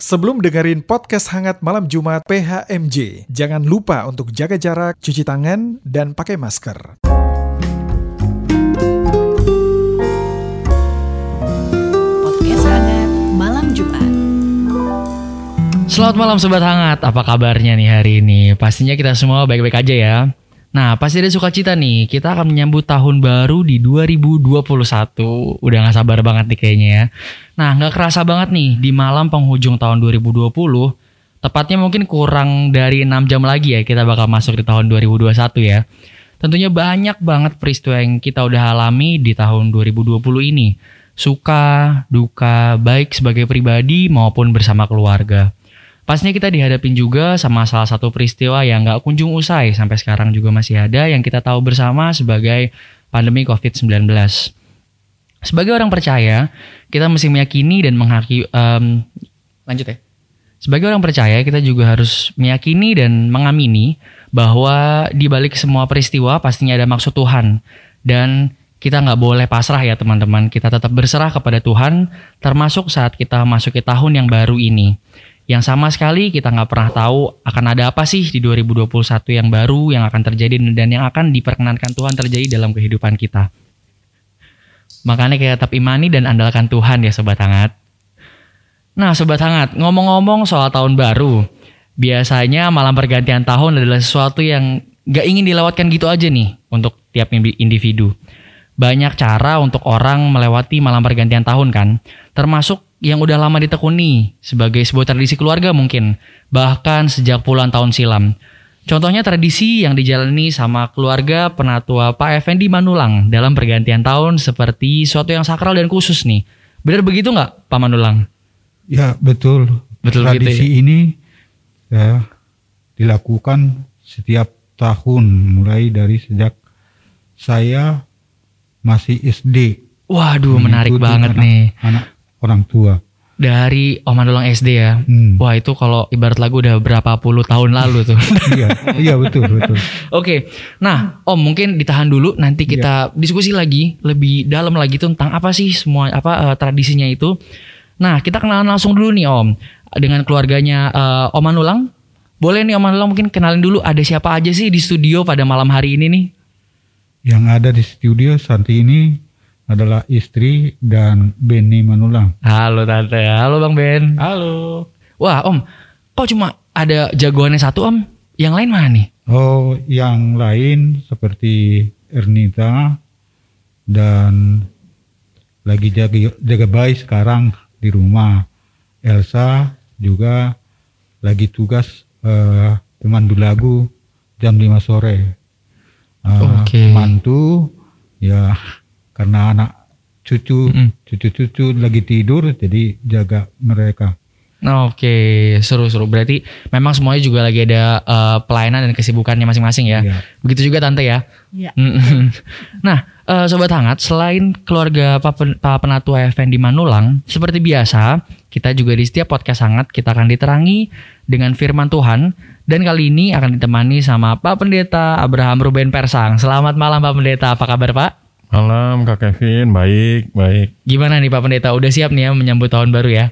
Sebelum dengerin podcast hangat malam Jumat PHMJ, jangan lupa untuk jaga jarak, cuci tangan, dan pakai masker. Podcast hangat malam Jumat. Selamat malam sobat hangat, apa kabarnya nih hari ini? Pastinya kita semua baik-baik aja ya. Nah, pasti ada sukacita nih. Kita akan menyambut tahun baru di 2021. Udah gak sabar banget nih kayaknya ya. Nah, gak kerasa banget nih di malam penghujung tahun 2020. Tepatnya mungkin kurang dari 6 jam lagi ya kita bakal masuk di tahun 2021 ya. Tentunya banyak banget peristiwa yang kita udah alami di tahun 2020 ini. Suka, duka, baik sebagai pribadi maupun bersama keluarga. Pastinya kita dihadapin juga sama salah satu peristiwa yang gak kunjung usai sampai sekarang juga masih ada yang kita tahu bersama sebagai pandemi COVID-19. Sebagai orang percaya, kita mesti meyakini dan menghaki em, lanjut ya. Sebagai orang percaya, kita juga harus meyakini dan mengamini bahwa di balik semua peristiwa pastinya ada maksud Tuhan dan kita nggak boleh pasrah ya teman-teman. Kita tetap berserah kepada Tuhan, termasuk saat kita masuk ke tahun yang baru ini yang sama sekali kita nggak pernah tahu akan ada apa sih di 2021 yang baru yang akan terjadi dan yang akan diperkenankan Tuhan terjadi dalam kehidupan kita. Makanya kita tetap imani dan andalkan Tuhan ya sobat hangat. Nah sobat hangat, ngomong-ngomong soal tahun baru, biasanya malam pergantian tahun adalah sesuatu yang gak ingin dilewatkan gitu aja nih untuk tiap individu. Banyak cara untuk orang melewati malam pergantian tahun kan, termasuk yang udah lama ditekuni sebagai sebuah tradisi keluarga mungkin, bahkan sejak puluhan tahun silam. Contohnya tradisi yang dijalani sama keluarga penatua Pak Effendi Manulang dalam pergantian tahun seperti suatu yang sakral dan khusus nih. Benar begitu nggak Pak Manulang? Ya betul. Betul Tradisi gitu ini ya dilakukan setiap tahun mulai dari sejak saya masih SD. Waduh menarik banget anak- nih. Anak orang tua. Dari Om Manulang SD ya. Hmm. Wah itu kalau ibarat lagu udah berapa puluh tahun lalu tuh. iya, iya betul betul. Oke, nah Om mungkin ditahan dulu nanti kita diskusi lagi lebih dalam lagi tentang apa sih semua apa eh, tradisinya itu. Nah kita kenalan langsung dulu nih Om dengan keluarganya eh, Om Manulang. Boleh nih Om Manulang mungkin kenalin dulu ada siapa aja sih di studio pada malam hari ini nih? Yang ada di studio saat ini adalah istri dan Benny Manulang. Halo Tante, halo Bang Ben. Halo. Wah Om, kok cuma ada jagoannya satu Om? Yang lain mana nih? Oh, yang lain seperti Ernita dan lagi jaga jaga bayi sekarang di rumah. Elsa juga lagi tugas eh, pemandu lagu jam 5 sore. Eh, Oke. Mantu ya karena anak cucu Mm-mm. cucu-cucu lagi tidur jadi jaga mereka. Nah, Oke, seru-seru. Berarti memang semuanya juga lagi ada eh, pelayanan dan kesibukannya masing-masing ya. Iya. Begitu juga tante ya. Iya. Mm-mm. nah, eh, sobat hangat, selain keluarga Pak Penatua Effendi Manulang, seperti biasa, kita juga di setiap podcast hangat kita akan diterangi dengan firman Tuhan dan kali ini akan ditemani sama Pak Pendeta Abraham Ruben Persang. Selamat malam Pak Pendeta, apa kabar Pak? Malam Kak Kevin, baik, baik. Gimana nih Pak Pendeta? Udah siap nih ya menyambut tahun baru ya?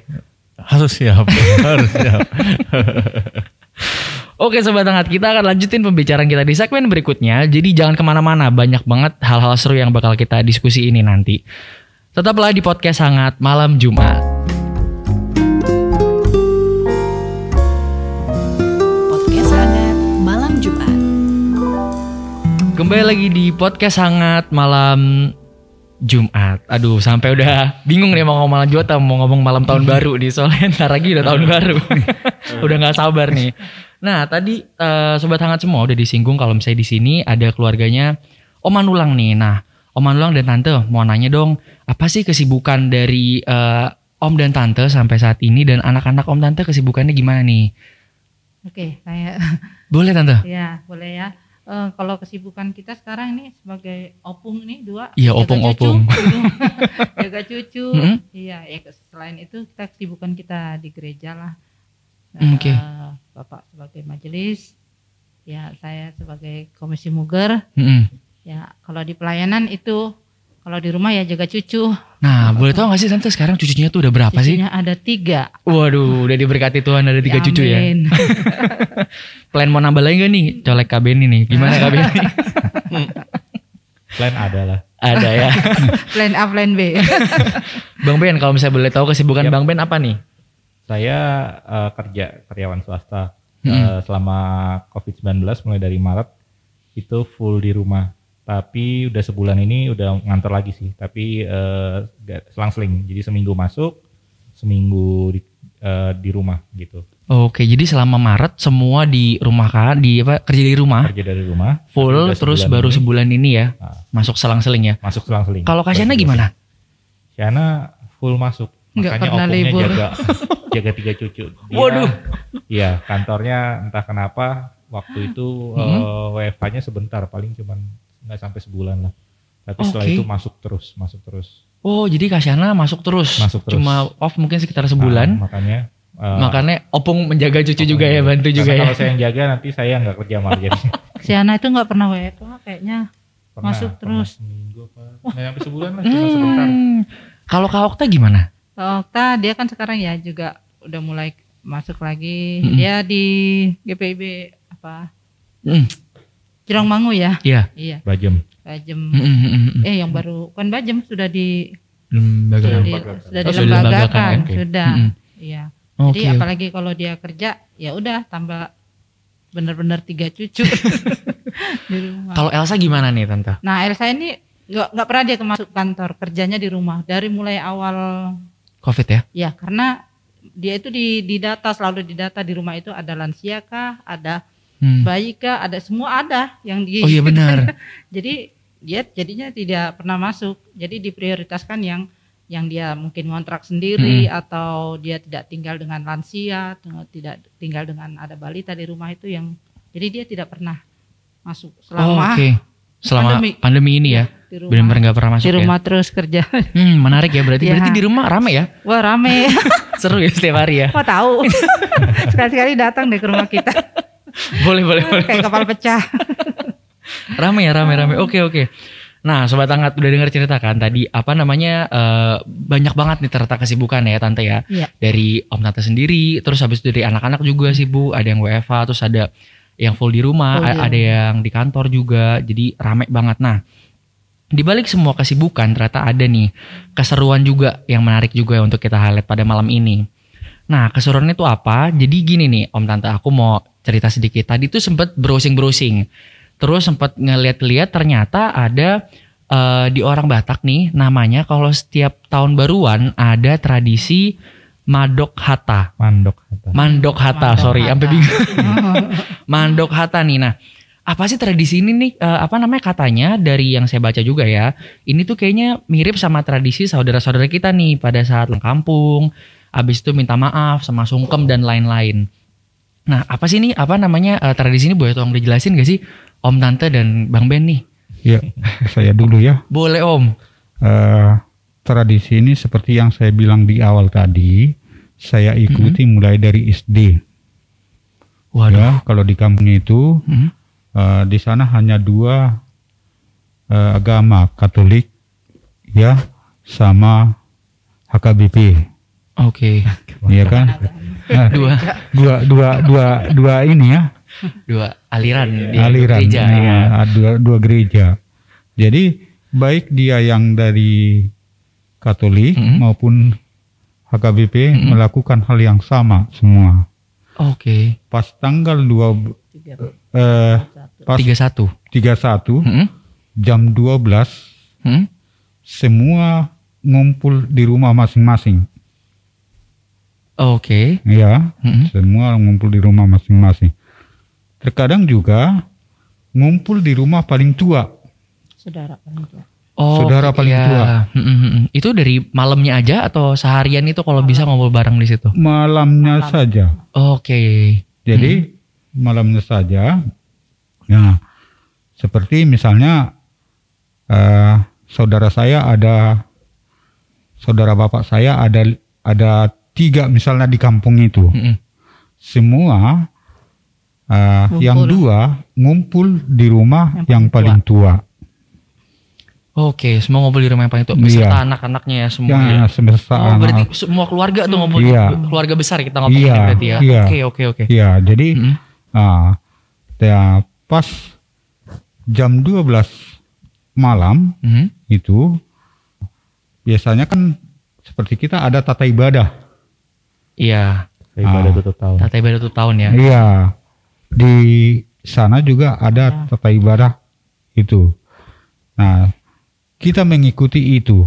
Harus siap, harus siap. Oke sobat hangat, kita akan lanjutin pembicaraan kita di segmen berikutnya. Jadi jangan ke mana-mana, banyak banget hal-hal seru yang bakal kita diskusi ini nanti. Tetaplah di podcast hangat malam Jumat. Kembali lagi di podcast hangat malam Jumat. Aduh, sampai udah bingung nih mau ngomong malam Jumat atau mau ngomong malam tahun baru nih. Soalnya ntar lagi udah tahun baru. udah nggak sabar nih. Nah, tadi eh, sobat hangat semua udah disinggung kalau misalnya di sini ada keluarganya Om Manulang nih. Nah, Om Manulang dan Tante mau nanya dong, apa sih kesibukan dari eh, Om dan Tante sampai saat ini dan anak-anak Om Tante kesibukannya gimana nih? Oke, saya Boleh Tante? ya boleh ya. Eh, kalau kesibukan kita sekarang ini sebagai opung nih dua. Iya, jaga opung-opung. cucu. jaga cucu. Mm-mm. Iya, ya selain itu kita kesibukan kita di gereja lah. Mm, oke. Eh, Bapak sebagai majelis, ya saya sebagai komisi muger. Mm-mm. Ya kalau di pelayanan itu Kalau di rumah ya jaga cucu. Nah, boleh tahu gak sih tante sekarang cucunya tuh udah berapa sih? Cucunya ada tiga. Waduh, udah diberkati Tuhan ada tiga Ya, cucu ya. Plan mau nambah lagi gak nih? Colek KB ini nih. Gimana KB ini? Plan ada lah. ada ya. plan A, plan B. Bang Ben, kalau misalnya boleh tahu kesibukan Yap. Bang Ben apa nih? Saya eh, kerja karyawan swasta Hmm. Eh, selama COVID-19 mulai dari Maret itu full di rumah. Tapi udah sebulan ini udah ngantor lagi sih. Tapi gak- selang-seling. Jadi seminggu masuk, seminggu di, eh, di rumah gitu. Oke, jadi selama Maret semua di rumah kan, di apa kerja di rumah Kerja dari rumah. full terus sebulan baru ini, sebulan ini ya nah, masuk selang-seling ya. masuk selang-seling. Kalau Kasyana Baru gimana? Shana full masuk. Nggak Makanya opungnya libur. jaga jaga tiga cucu. Dia, Waduh. Iya, kantornya entah kenapa waktu itu Hmm. eh, WFH-nya sebentar, paling cuman nggak sampai sebulan lah. Tapi setelah Oke. itu masuk terus, masuk terus. Oh, jadi Kasyana masuk terus. Masuk terus. Cuma off mungkin sekitar Nah, sebulan. makanya eh, Makanya Opung menjaga cucu juga ya, bantu karena juga ya. Kalau saya yang jaga nanti saya nggak kerja malah jadi. itu nggak pernah WFH kayaknya. Pernah- Masuk pernah terus. Seminggu apa? Nggak sampai sebulan lah, cuma sebentar. Hmm. Kalau Kak Okta gimana? Kalau Okta dia kan sekarang ya juga udah mulai masuk lagi. Mm-mm. Dia di GPIB apa? Hmm, Cirong Mangu ya. Iya. Iya, Bajem. Bajem. Eh yang baru kan Bajem sudah di Lembaga. sudah, di, dilembagakan. sudah Oh, sudah dilembagakan, dilembagakan, oke. sudah. Mm-mm. Iya. Oke. Jadi apalagi kalau dia kerja, ya udah tambah bener-bener tiga cucu di rumah. Kalau Elsa gimana nih tante? Nah Elsa ini nggak nggak pernah dia ke masuk kantor, kerjanya di rumah dari mulai awal Covid ya? ya karena dia itu di di data selalu di data di rumah itu ada lansia kah, ada Hmm. bayi kah, ada semua ada yang di. Oh iya benar. Jadi dia jadinya tidak pernah masuk. Jadi diprioritaskan yang yang dia mungkin ngontrak sendiri atau dia tidak tinggal dengan lansia, tidak tinggal dengan ada balita di rumah itu yang jadi dia tidak pernah masuk Oh, selama Oke. Selama pandemi. pandemi, ini ya, di rumah. benar-benar nggak pernah masuk di rumah ya. terus kerja. Hmm, menarik ya berarti. Iya. Berarti di rumah rame ya? Wah rame. Seru ya setiap hari ya. Mau tahu? Sekali-sekali datang deh ke rumah kita. boleh, boleh, boleh. Kayak kapal pecah. Rame ya, rame, rame. Oke, oke. Nah, sobat hangat udah dengar cerita kan tadi apa namanya eh, banyak banget nih ternyata kesibukan ya tante ya. Iya. Dari om tante sendiri, terus habis itu dari anak-anak juga sih Bu, ada yang WFH, terus ada yang full di rumah, Full di ada yang di kantor juga. Jadi rame banget. Nah, di balik semua kesibukan ternyata ada nih keseruan juga yang menarik juga untuk kita highlight pada malam ini. Nah, keseruannya itu apa? Jadi gini nih, Om Tante, aku mau cerita sedikit. Tadi tuh sempet browsing-browsing. Terus sempat ngeliat-liat ternyata ada eh, di orang Batak nih namanya kalau setiap tahun baruan ada tradisi Madok Hata. Mandok. kata. Mandok Hata, Mandok sorry, Hata. sampai bingung. Mandok Hata nih. Nah, apa sih tradisi ini nih? Eh, apa namanya katanya dari yang saya baca juga ya. Ini tuh kayaknya mirip sama tradisi saudara-saudara kita nih pada saat kampung. Habis itu minta maaf sama sungkem dan lain-lain. Nah, apa sih nih? Apa namanya eh, tradisi ini boleh tolong dijelasin gak sih Om Tante dan Bang Ben nih? Ya, saya dulu ya. Boleh Om. Eh, tradisi ini seperti yang saya bilang di awal tadi, saya ikuti mulai dari SD. Waduh. Ya, kalau di kampung itu Hmm. eh, di sana hanya dua eh, agama, Katolik, ya, sama HKBP, Oke. ya kan? Nah, Dua dua dua dua dua ini ya dua aliran di aliran gereja Nah, ya. dua dua gereja jadi baik dia yang dari Katolik Mhm. maupun HKBP Mhm. melakukan hal yang sama semua Oke. pas tanggal dua eh, pas 31. 31 Hmm? jam 12 Hmm? semua ngumpul di rumah masing-masing Oke. ya Hmm? semua ngumpul di rumah masing-masing terkadang juga ngumpul di rumah paling tua Saudara paling tua. Oh, Saudara paling iya. tua. Hmm, hmm, hmm. Itu dari malamnya aja atau seharian itu kalau bisa ngobrol bareng di situ? malamnya saja Oke. Jadi malamnya saja. Nah, seperti misalnya eh, saudara saya ada saudara bapak saya ada ada tiga misalnya di kampung itu. Hmm, hmm. Semua eh, yang dua ngumpul di rumah Yang yang, paling paling tua. Oke, semua ngumpul di rumah yang paling tua beserta Iya. anak-anaknya ya semua. Ya, ya. semesta Oh, berarti anak. semua keluarga tuh ngumpul Iya. keluarga besar kita ngomongin Iya, berarti ya. iya. Oke, oke, oke. Ya, jadi Mm-mm. ah, ya, pas jam 12 malam Mhm. itu biasanya kan seperti kita ada tata ibadah. Iya, Ibadah Ah. tutup tahun. tata ibadah tuh tahun ya. Iya. Di sana juga ada tata ibadah itu. Nah, kita mengikuti itu,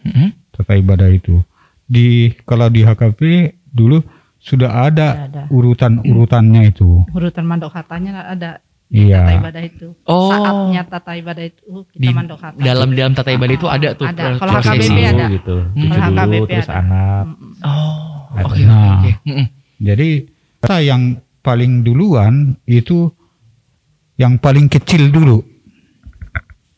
Mhm. tata ibadah itu. Di kalau di HKP dulu sudah ada Ada. urutan-urutannya itu. Urutan mandok hatanya ada di tata Iya. ibadah itu. Oh. Saatnya tata ibadah itu kita Di mandok hata. dalam dalam tata ibadah itu ada tuh Ada. Kalau. HKBP ada. gitu. Hmm. Tujuh Kalau dulu, HKBP terus ada. anak. Oh, Oke, Nah. Mhm. Jadi kita yang paling duluan itu yang paling kecil dulu,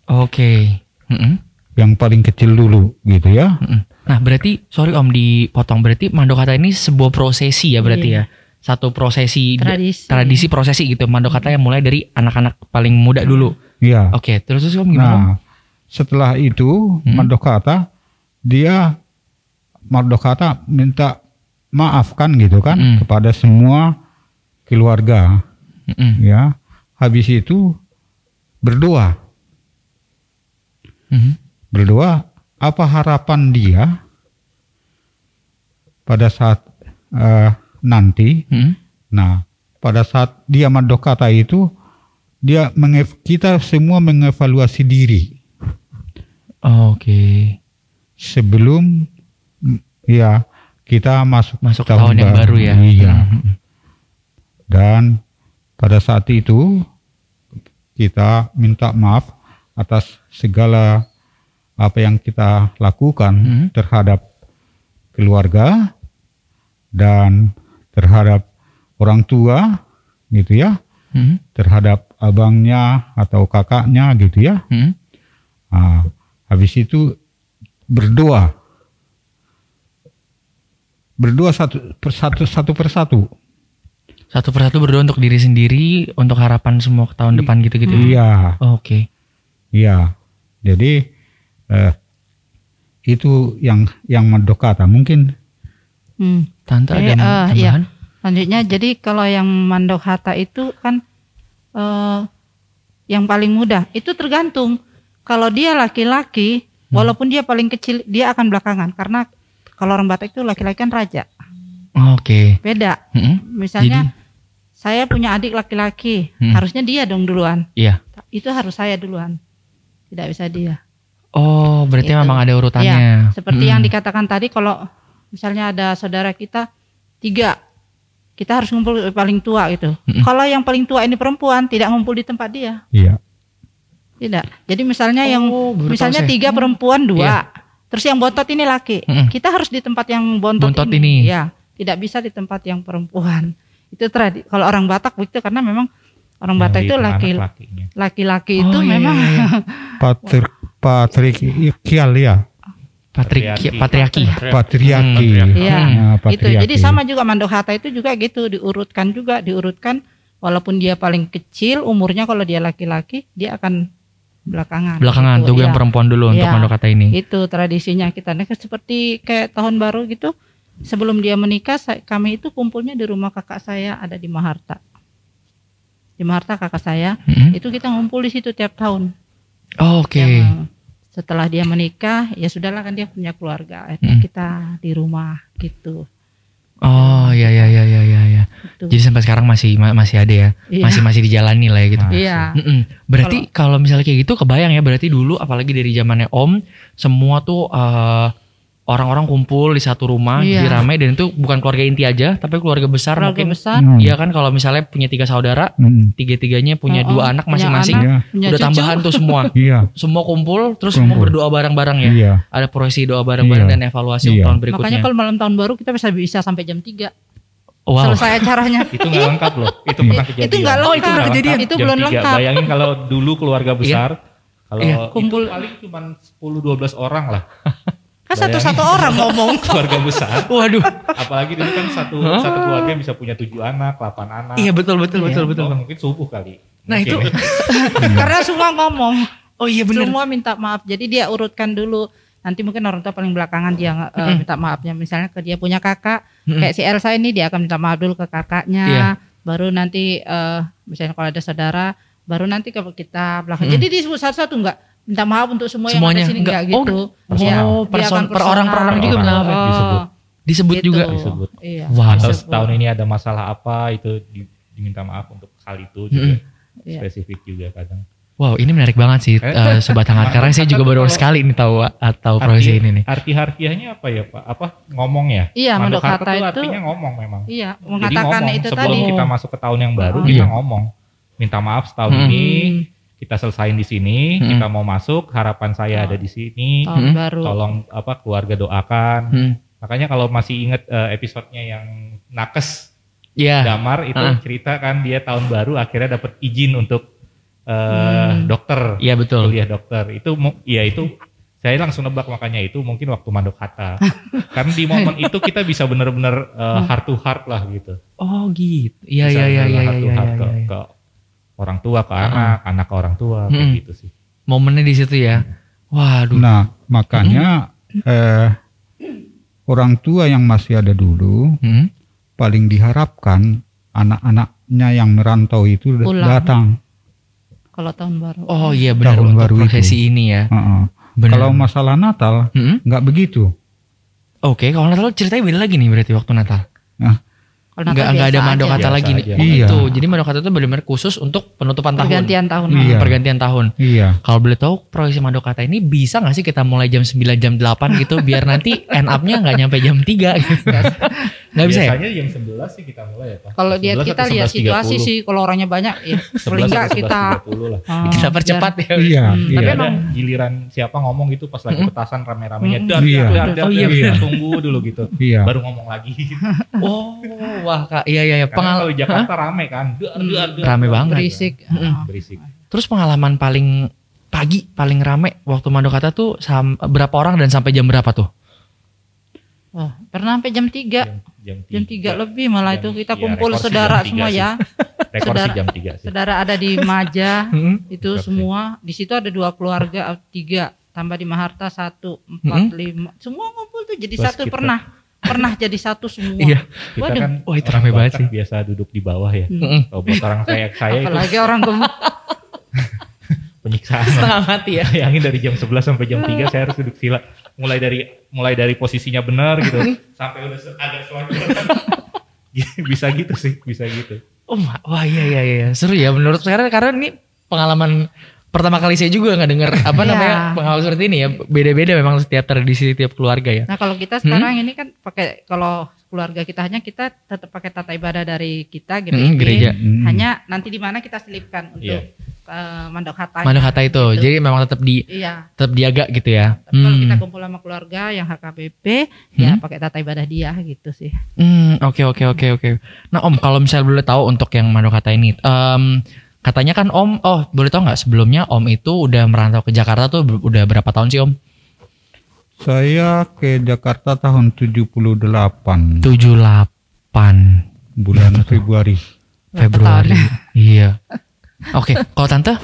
Oke. Mhm. yang paling kecil dulu gitu ya. Nah, berarti sorry Om dipotong berarti Mandokata ini sebuah prosesi ya berarti Iya. ya. Satu prosesi Tradisi. tradisi prosesi gitu. Mandokata yang mulai dari anak-anak paling muda dulu. Iya. Oke, terus terus Om gimana? Nah, setelah itu Hmm. Mardokata dia Mardokata minta maafkan gitu kan Hmm. kepada semua keluarga Mhm. ya. Habis itu berdoa. Mhm. Berdoa apa harapan dia pada saat eh, nanti. Mhm. Nah, pada saat dia Mardokata itu dia mengev- kita semua mengevaluasi diri. Oke. sebelum mm, ya kita masuk Masuk tahun, yang baru ya. Iya. Mhm. Dan pada saat itu kita minta maaf atas segala apa yang kita lakukan Mhm. terhadap keluarga dan terhadap orang tua gitu ya, Mhm. terhadap abangnya atau kakaknya gitu ya. Mhm. Nah, habis itu berdoa. Berdoa satu persatu satu persatu. Satu persatu berdoa untuk diri sendiri, untuk harapan semua tahun depan gitu-gitu. Iya, Oke. iya. Jadi eh, itu yang yang mendokata mungkin Hmm. Tante Jadi, ada iya. tambahan? Selanjutnya jadi kalau yang mandok hata itu kan eh, yang paling mudah itu tergantung kalau dia laki-laki Hmm. walaupun dia paling kecil dia akan belakangan karena kalau orang Batak itu laki-laki kan raja Oke. beda Mhm. misalnya saya punya adik laki-laki Hmm. harusnya dia dong duluan Iya. itu harus saya duluan tidak bisa dia Oh, berarti Itu. memang ada urutannya. Ya, seperti Mhm. yang dikatakan tadi kalau misalnya ada saudara kita tiga, kita harus ngumpul paling tua gitu. Mm-mm. Kalau yang paling tua ini perempuan tidak ngumpul di tempat dia, iya. tidak. Jadi misalnya yang Oh, tahu misalnya saya. tiga perempuan dua, Iya. Terus yang bontot ini laki, Mm-mm. kita harus di tempat yang bontot, Bontot ini. Ya, tidak bisa di tempat yang perempuan. Itu tradi. Kalau orang Batak begitu karena memang orang Batak Yang itu laki laki-laki Oh, itu iya, memang iya, iya. Patri patriarkial ya. Patriarki. Patriarki. Patriarki. Hmm, Iya. Nah, itu jadi sama juga mandohata itu juga gitu diurutkan juga diurutkan walaupun dia paling kecil umurnya kalau dia laki-laki dia akan belakangan Belakangan Gitu, tunggu yang iya. perempuan dulu untuk Iya. mandokata ini. itu tradisinya kita nah, seperti kayak tahun baru gitu sebelum dia menikah saya- kami itu kumpulnya di rumah kakak saya ada di Maharta di Maharta kakak saya Mhm. itu kita ngumpul di situ tiap tahun Oh, Oke. Yang setelah dia menikah ya sudahlah kan dia punya keluarga Hmm. kita di rumah gitu Oh ya ya ya ya ya ya. Gitu. Jadi sampai sekarang masih ma- masih ada ya. Iya. Masih masih dijalani lah ya gitu. Iya. Mm-mm. Berarti kalau misalnya kayak gitu kebayang ya berarti dulu apalagi dari zamannya Om semua tuh eh, orang-orang kumpul di satu rumah Iya. jadi ramai dan itu bukan keluarga inti aja tapi keluarga besar keluarga mungkin. besar Hmm. Iya kan kalau misalnya punya tiga saudara Hmm, tiga-tiganya punya Oh, oh, dua anak punya masing-masing anak, Iya. punya udah cucu. tambahan tuh semua Iya. semua kumpul terus semua Kumpul. berdoa bareng-bareng ya Iya. ada prosesi doa bareng-bareng Iya. dan evaluasi Iya. tahun berikutnya Makanya kalau malam tahun baru kita bisa bisa sampai jam 3 wow selesai acaranya. Itu nggak lengkap loh. Itu pernah kejadian. Itu nggak lengkap. Oh, itu pernah kejadian. Itu belum lengkap. Bayangin kalau dulu keluarga besar, kalau Iya. kumpul Kumpul. paling cuma 10-12 orang lah. Kan satu-satu orang ngomong. keluarga besar. waduh Apalagi dulu kan satu satu keluarga bisa punya tujuh anak, 8 anak. iya betul betul betul Iya. betul Oh, mungkin subuh kali. Nah, Mungkin itu- ya. Karena semua ngomong. Oh iya benar. semua minta maaf. Jadi dia urutkan dulu. Nanti mungkin orang tua paling belakangan dia eh, Mm-mm. minta maafnya. Misalnya ke dia punya kakak, kayak si Elsa ini dia akan minta maaf dulu ke kakaknya. Iya. Baru nanti eh, misalnya kalau ada saudara, baru nanti ke kita belakang. Jadi disebut satu-satu enggak minta maaf untuk semua Semuanya, yang ada sini enggak. enggak, Oh, gitu. personal. Oh, Dia person, akan per orang per orang juga minta maaf ya? Disebut. Disebut gitu. juga. Disebut. Iya. Wah. Disebut. setahun ini ada masalah apa itu di- diminta maaf untuk hal itu juga. Iya. Spesifik juga kadang. Wow, ini menarik banget sih Eh, eh, sobat hangat karena saya juga baru sekali ini tahu atau profesi ini nih. Arti harfiahnya apa ya Pak? Apa ngomong ya? Iya, Mandok harta kata itu itu- artinya ngomong memang. Iya, Jadi mengatakan ngomong itu sebelum tadi. kita masuk ke tahun yang baru Oh. kita Iya. ngomong. Minta maaf setahun Hmm. ini kita selesain di sini, Hmm. kita mau masuk, harapan saya ada di sini. tahun Hmm. baru. Tolong apa keluarga doakan. Hmm. Makanya kalau masih inget eh, episodenya yang nakes Iya. Damar itu Ah. cerita kan dia tahun baru akhirnya dapat izin untuk eh, Hmm. dokter, Iya betul. kuliah dokter. Itu ya itu saya langsung nebak makanya itu mungkin waktu mandok kata. Karena di momen itu kita bisa benar-benar eh, heart to heart lah gitu. Oh gitu. Iya Bisa iya iya iya heart to iya. heart iya, ke, iya. ke orang tua ke Ah. anak, anak ke orang tua kayak Hmm. gitu sih. Momennya di situ ya. Waduh. Nah, makanya eh, orang tua yang masih ada dulu Hmm? paling diharapkan anak-anaknya yang merantau itu Pulang. datang. Kalau tahun baru. Oh iya benar Tahun untuk baru profesi ini ya. Heeh. Benar. Kalau masalah Natal Hmm? nggak begitu. Oke, kalau Natal ceritanya beda lagi nih berarti waktu Natal. Kalau Nggak Natal nggak ada aja. Biasa lagi nih. aja. Iya. Itu. Jadi mandokata itu benar-benar khusus untuk penutupan tahun. Pergantian tahun. Iya. Pergantian tahun. Iya. Kalau boleh tahu profesi mandokata ini bisa nggak sih kita mulai jam 9 jam 8 gitu biar nanti end up-nya nggak nyampe jam 3 gitu. Nggak bisa ya? Biasanya jam 11 sih kita mulai ya Pak. Kalau dia 11 kita lihat 11.30. situasi sih kalau orangnya banyak ya. 11 Paling enggak kita 11.30 lah. ah, Kita percepat ya. Iya. Hmm, iya. Tapi ada emang- giliran siapa ngomong gitu pas lagi petasan rame-ramenya dar Iya. Oh, iya, tunggu dulu gitu. Iya. Baru ngomong lagi. Oh, wah Kak. Iya iya iya. Pengal kalau di Jakarta rame kan. Dar, dar, dar, Rame banget. berisik. Ah. Berisik. Terus pengalaman paling pagi paling rame waktu mandokata tuh berapa orang dan sampai jam berapa tuh? Wah, pernah sampai jam 3 Jam, jam, jam 3 lebih malah Jam- itu kita iya, kumpul sih saudara semua sih. ya. Rekor sih Saudara- jam 3 sih. Saudara ada di Maja Hmm? itu Rekor semua. Di situ ada dua keluarga, tiga tambah di Maharta satu, empat, Hmm? lima. Semua ngumpul tuh jadi Plus satu kita. pernah pernah jadi satu semua. Iya. Kita Waduh. kan Wah, itu rame banget sih. biasa duduk di bawah ya. Hmm. Mm-mm. Kalau buat orang kayak saya itu Apalagi orang gemuk. penyiksaan. Setengah mati ya. Bayangin dari jam 11 sampai jam 3 saya harus duduk sila. Mulai dari mulai dari posisinya benar gitu sampai udah agak selonjor. bisa gitu sih, bisa gitu. Oh, ma- wah iya iya iya seru ya menurut saya karena ini pengalaman pertama kali saya juga nggak dengar apa Iya. namanya pengalaman seperti ini ya beda-beda memang setiap tradisi setiap keluarga ya. Nah kalau kita sekarang ini kan pakai kalau keluarga kita hanya kita tetap pakai tata ibadah dari kita gitu. Hmm, gereja. Hmm. Hanya nanti di mana kita selipkan untuk Iya. eh, mandok kata itu, gitu. jadi memang tetap di Iya. tetap diaga gitu ya. Tapi kalau Hmm. kita kumpul sama keluarga yang HKBP, ya Hmm. pakai tata ibadah dia gitu sih. Hmm, oke oke oke oke. Nah Om, kalau misalnya boleh tahu untuk yang mandok kata ini, em, katanya kan Om, oh boleh tahu nggak sebelumnya Om itu udah merantau ke Jakarta tuh udah berapa tahun sih Om? Saya ke Jakarta tahun 78 78 bulan Februari. Februari. iya. Oke, kalau tante?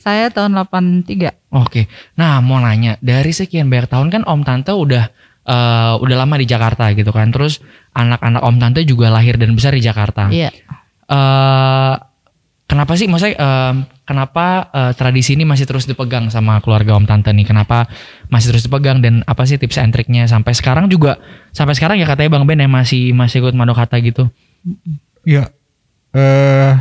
Saya tahun 83. Oke. Nah, mau nanya, dari sekian banyak tahun kan Om Tante udah eh, udah lama di Jakarta gitu kan. Terus anak-anak Om Tante juga lahir dan besar di Jakarta. Iya. Eh, kenapa sih maksudnya em, kenapa eh, tradisi ini masih terus dipegang sama keluarga Om Tante nih? Kenapa masih terus dipegang dan apa sih tips and triknya sampai sekarang juga sampai sekarang ya katanya Bang Ben ya masih masih ikut mandokata gitu. Ya, eh,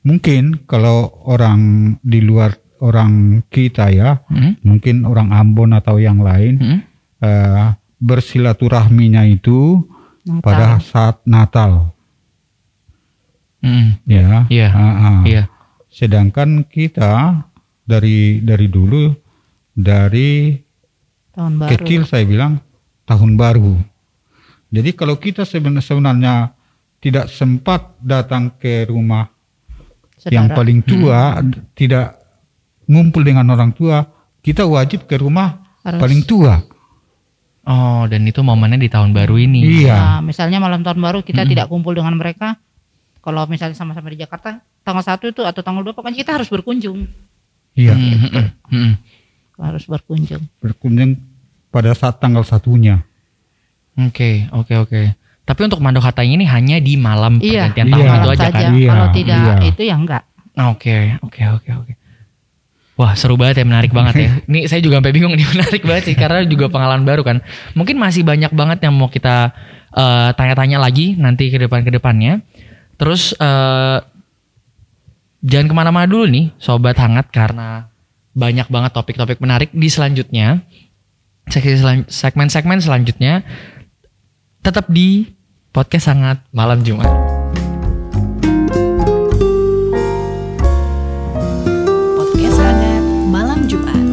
mungkin kalau orang di luar orang kita ya, Hmm? mungkin orang Ambon atau yang lain, Hmm? eh, bersilaturahminya itu Natal. pada saat Natal, Hmm. ya. Iya. Ah, ah. Iya. Sedangkan kita dari dari dulu dari Tahun baru. kecil saya bilang tahun baru. Jadi kalau kita seben- sebenarnya tidak sempat datang ke rumah Saudara. yang paling tua, d- tidak ngumpul dengan orang tua, kita wajib ke rumah Harus. paling tua. Oh, dan itu momennya di tahun baru ini. Iya. Nah, misalnya malam tahun baru kita tidak kumpul dengan mereka. Kalau misalnya sama-sama di Jakarta, tanggal 1 itu atau tanggal 2 pokoknya kita harus berkunjung. Iya, Hmm, hmm, hmm, hmm. harus berkunjung. berkunjung pada saat tanggal satunya. Oke, oke, oke. Tapi untuk mandok hata ini hanya di malam Iya, pergantian Iya. tahun itu aja saja. kan? Iya, Kalau tidak iya. itu ya enggak. Oke, oke, oke, oke. Wah seru banget ya, menarik banget ya. Ini saya juga sampai bingung nih, menarik banget sih karena juga pengalaman baru kan. Mungkin masih banyak banget yang mau kita eh, tanya-tanya lagi nanti ke depan ke depannya. Terus eh, jangan ke mana-mana dulu nih, sobat hangat karena banyak banget topik-topik menarik di selanjutnya. Segmen-segmen selanjutnya tetap di podcast hangat malam Jumat. Podcast hangat malam Jumat.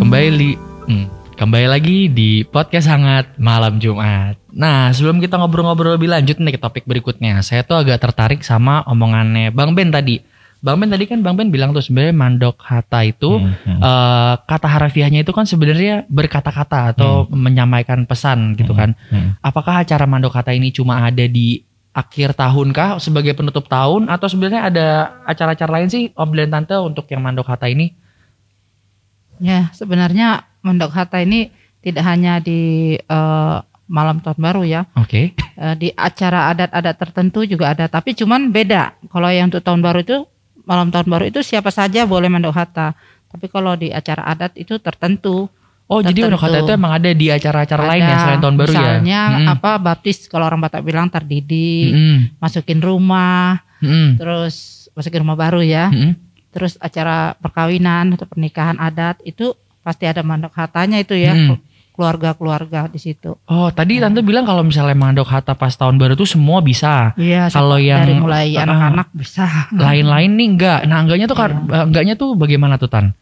Kembali kembali lagi di podcast hangat malam Jumat. Nah, sebelum kita ngobrol-ngobrol lebih lanjut nih ke topik berikutnya, saya tuh agak tertarik sama omongannya Bang Ben tadi. Bang Ben tadi kan Bang Ben bilang tuh sebenarnya mandok hata itu Hmm, hmm. eh, kata harafiahnya itu kan sebenarnya berkata-kata atau menyampaikan pesan gitu kan. Hmm. Apakah acara mandok hata ini cuma ada di akhir tahun kah sebagai penutup tahun atau sebenarnya ada acara-acara lain sih Om dan Tante untuk yang mandok hata ini? Ya, sebenarnya Mandok Hata ini tidak hanya di eh, malam tahun baru ya. Oke. Eh, di acara adat-adat tertentu juga ada, tapi cuman beda. Kalau yang untuk tahun baru itu malam tahun baru itu siapa saja boleh Mandok Hata. Tapi kalau di acara adat itu tertentu. Oh jadi Tertentu. mandok hata itu emang ada di acara-acara lain ya selain tahun baru ya? Misalnya Mm-mm. apa baptis kalau orang Batak bilang terdidi, Mm-mm. masukin rumah, Mm-mm. terus masukin rumah baru ya. Mm-mm. Terus acara perkawinan atau pernikahan adat itu pasti ada mandok hatanya itu ya. Hmm. Keluarga-keluarga di situ. Oh tadi tante bilang kalau misalnya mandok hata pas tahun baru tuh semua bisa. Iya, Kalau yang- dari mulai Ah. anak-anak bisa. Lain-lain nih enggak. Nah enggaknya tuh Iya. enggaknya tuh bagaimana tuh Tan?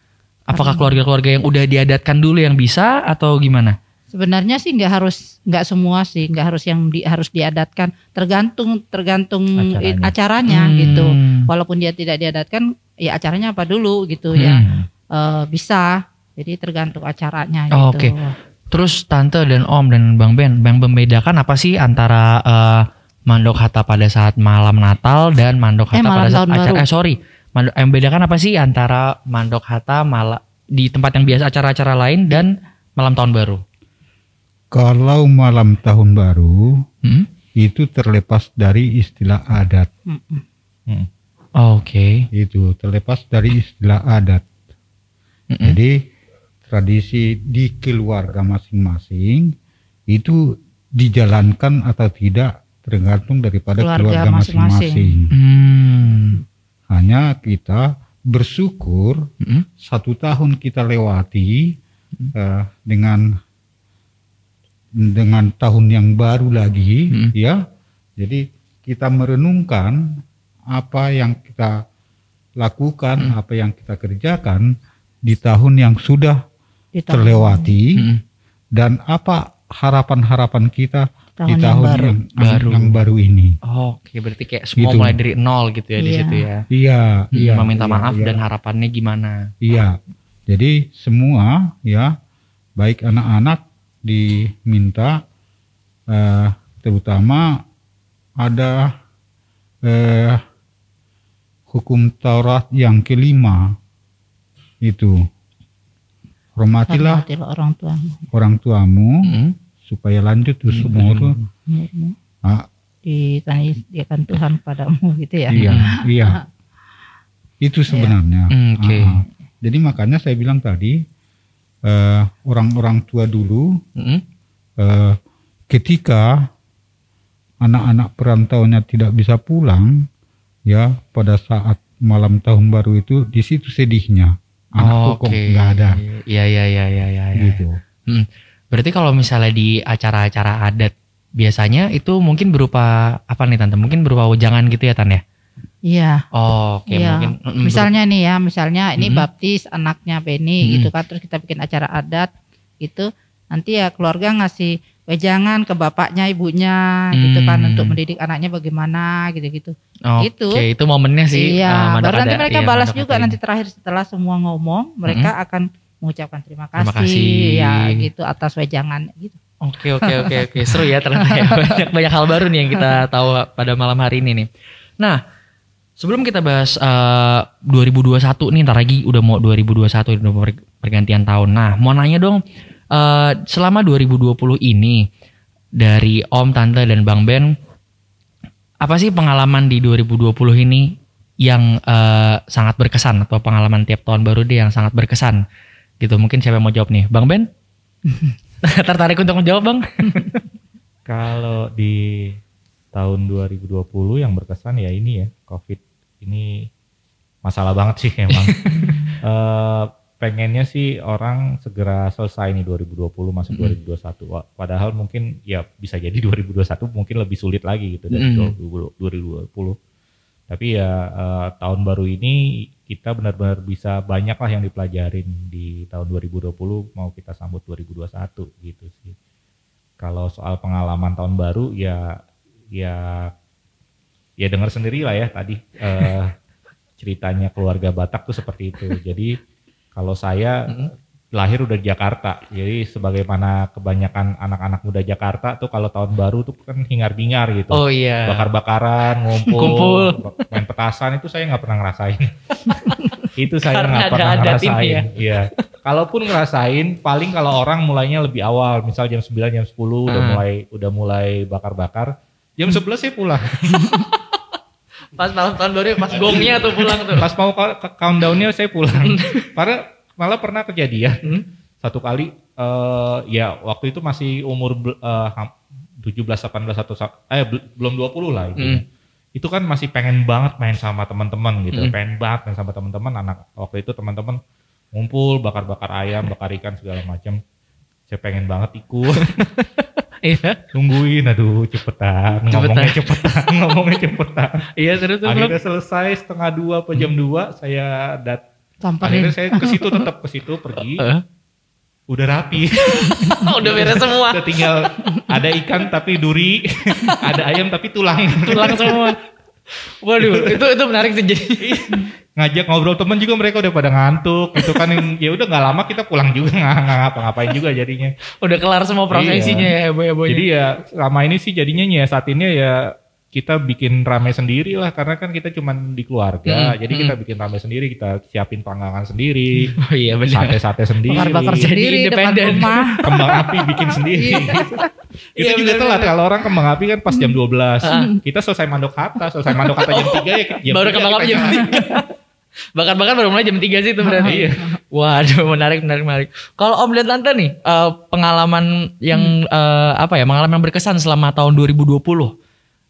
Apakah keluarga-keluarga yang udah diadatkan dulu yang bisa atau gimana? Sebenarnya sih nggak harus nggak semua sih nggak harus yang di, harus diadatkan tergantung tergantung Acaranya. acaranya Hmm. gitu. Walaupun dia tidak diadatkan ya acaranya apa dulu gitu ya Hmm. Eh, bisa. Jadi tergantung acaranya Oh, gitu. oke. Terus tante dan om dan bang Ben, yang membedakan apa sih antara eh, mandok hata pada saat malam Natal dan mandok Eh, hata malam pada saat tahun acara? baru. Eh sorry, mandok, yang membedakan apa sih antara mandok hata mala, di tempat yang biasa acara-acara lain dan malam tahun baru? Kalau malam tahun baru Hmm? itu terlepas dari istilah adat. Hmm. Oke. Itu terlepas dari istilah adat. Mm-mm. Jadi tradisi di keluarga masing-masing itu dijalankan atau tidak tergantung daripada Keluarga keluarga masing-masing. Hmm. Hanya kita bersyukur Mm-mm. satu tahun kita lewati eh, dengan dengan tahun yang baru lagi Hmm. ya jadi kita merenungkan apa yang kita lakukan apa yang kita kerjakan di tahun yang sudah tahun- terlewati Mm-mm. dan apa harapan-harapan kita Tahun di yang tahun baru. yang, Baru. yang baru ini Oke, berarti kayak semua Gitu. mulai dari nol gitu ya di Iya. situ ya. iya Hmm, iya meminta iya, maaf iya. dan harapannya gimana? Iya, jadi semua ya, baik anak-anak diminta, eh, terutama ada eh, hukum Taurat yang kelima itu hormatilah Hormatilah orang tua. orang tuamu Mm-mm. supaya lanjut Hmm, umur. Ah, Ditanikan Tuhan padamu gitu ya. iya, iya, itu sebenarnya. Hmm, oke. Ah, ah. Jadi makanya saya bilang tadi eh, orang-orang tua dulu Mm-mm. eh, ketika anak-anak perantaunya tidak bisa pulang ya pada saat malam tahun baru itu di situ sedihnya anakku kok nggak ada Iya iya iya iya iya. iya. gitu Hmm. Berarti kalau misalnya di acara-acara adat biasanya itu mungkin berupa apa nih tante? Mungkin berupa wejangan gitu ya tan ya? Iya. Oh, oke Iya. mungkin. mm, Misalnya nih ya, misalnya ini Mhm. baptis anaknya Beni Mhm. gitu kan, terus kita bikin acara adat gitu, nanti ya keluarga ngasih wejangan ke bapaknya, ibunya gitu kan Hmm. untuk mendidik anaknya bagaimana gitu-gitu. ber- gitu. Oke, itu momennya sih. iya, eh, mandok baru nanti mereka iya, balas juga nanti terakhir setelah semua ngomong, mereka akan mengucapkan terima kasih, Terima kasih. ya gitu atas wejangan gitu. Oke oke oke oke seru ya ternyata ya banyak banyak hal baru nih yang kita tahu pada malam hari ini nih. Nah Sebelum kita bahas eh, 2021 nih, ntar lagi udah mau 2021 udah mau per- pergantian tahun. Nah, mau nanya dong, eh, selama 2020 ini dari Om, Tante dan Bang Ben, apa sih pengalaman di 2020 ini yang eh, sangat berkesan atau pengalaman tiap tahun baru deh yang sangat berkesan? Gitu, mungkin siapa yang mau jawab nih, Bang Ben? Tertarik untuk menjawab, Bang? Kalau di tahun 2020 yang berkesan ya ini ya COVID ini masalah banget sih emang. Eh, pengennya sih orang segera selesai nih 2020 masuk 2021. Wah, Padahal mungkin ya bisa jadi 2021 mungkin lebih sulit lagi gitu dari Mm. 2020. Tapi ya eh, tahun baru ini kita benar-benar bisa banyak lah yang dipelajarin di tahun 2020 mau kita sambut 2021 gitu sih. Kalau soal pengalaman tahun baru ya ya ya dengar sendiri lah ya tadi eh, ceritanya keluarga Batak tuh seperti itu. Jadi kalau saya lahir udah di Jakarta, jadi sebagaimana kebanyakan anak-anak muda Jakarta tuh kalau tahun baru tuh kan hingar-bingar gitu, Oh iya. bakar-bakaran, ngumpul, Kumpul. main petasan itu saya nggak pernah ngerasain. itu saya nggak ada pernah ini ngerasain. ya. Iya. Kalaupun ngerasain, paling kalau orang mulainya lebih awal, misal jam 9 jam 10 udah Hmm. mulai udah mulai bakar-bakar. Jam 11 saya pulang. Pas malam tahun baru pas gongnya tuh pulang tuh. Pas mau ke, countdownnya saya pulang. Karena malah pernah kejadian Hmm. satu kali eh ya waktu itu masih umur eh, ham- 17 18 atau sa- eh bel- belum 20 lah itu. Hmm. Itu kan masih pengen banget main sama teman-teman gitu. Hmm. Pengen banget main sama teman-teman anak waktu itu teman-teman ngumpul bakar-bakar ayam, bakar ikan segala macam. Saya pengen banget ikut. Iya. Nungguin aduh cepetan, Cepetan. ngomongnya cepetan, ngomongnya cepetan. Iya terus terus. Akhirnya selesai setengah dua atau jam dua saya dat Sampai akhirnya saya ke situ tetap ke situ pergi udah rapi Udah beres semua. udah tinggal ada ikan tapi duri ada ayam tapi tulang Tulang semua. Waduh, itu itu menarik sih jadi. Ngajak ngobrol temen juga mereka udah pada ngantuk gitu kan yang ya udah nggak lama kita pulang juga nggak ngapa-ngapain juga jadinya Udah kelar semua prosesinya ya heboh-hebohnya. jadi ya selama ini sih jadinya nyiasatinnya ya kita bikin rame sendiri lah karena kan kita cuman di keluarga Hmm, jadi kita bikin rame sendiri kita siapin panggangan sendiri Oh iya benar. sate-sate sendiri bakar-bakar Jadi sendiri independen. rumah. kembang api bikin sendiri. itu Iya, juga bener, telat kalau orang kembang api kan pas jam 12. Kita selesai mandok kata, selesai mandok kata jam 3 ya jam baru 3 kembang api jam jalan. 3. Bakar-bakar baru mulai jam 3 sih itu berarti. Iya. Waduh, menarik menarik menarik. Kalau Om dan Tante nih, eh, pengalaman yang eh, apa ya? Pengalaman yang berkesan selama tahun 2020.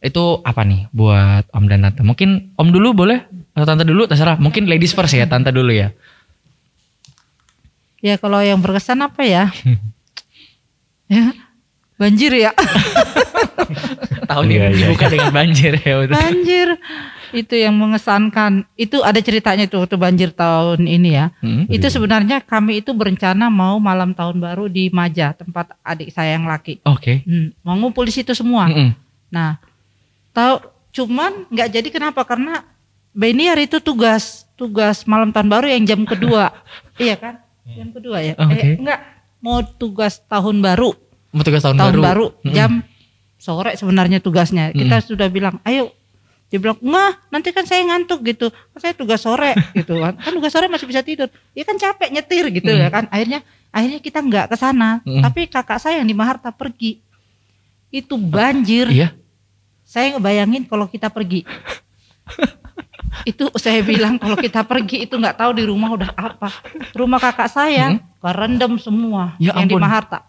Itu apa nih buat Om dan Tante? Mungkin Om dulu boleh atau Tante dulu terserah. Mungkin ladies first ya, Tante dulu ya. Ya kalau yang berkesan apa ya? ya banjir ya. Tahun Iya, ini iya, dibuka dengan banjir ya banjir itu yang mengesankan. Itu ada ceritanya itu waktu banjir tahun ini ya. Hmm. Itu sebenarnya kami itu berencana mau malam tahun baru di Maja tempat adik saya yang laki. Oke. Hmm, mau ngumpul di situ semua. Mm-mm. Nah, tahu cuman nggak jadi kenapa? Karena Benny hari itu tugas tugas malam tahun baru yang jam kedua, iya kan? Jam kedua ya? Oh, Oke. Eh, enggak, mau tugas tahun baru, Mau tugas tahun, tahun baru. baru, Mm-mm. jam sore sebenarnya tugasnya. Kita sudah bilang, ayo. Dia bilang, enggak, nanti kan saya ngantuk gitu. Kan saya tugas sore gitu kan. Kan tugas sore masih bisa tidur. Ya kan capek nyetir gitu ya kan. Akhirnya akhirnya kita nggak ke sana. Mm. Tapi kakak saya yang di Maharta pergi. Itu banjir Iya. saya ngebayangin kalau kita pergi itu saya bilang kalau kita pergi itu nggak tahu di rumah udah apa rumah kakak saya kerendam semua Ya yang di ampun. Maharta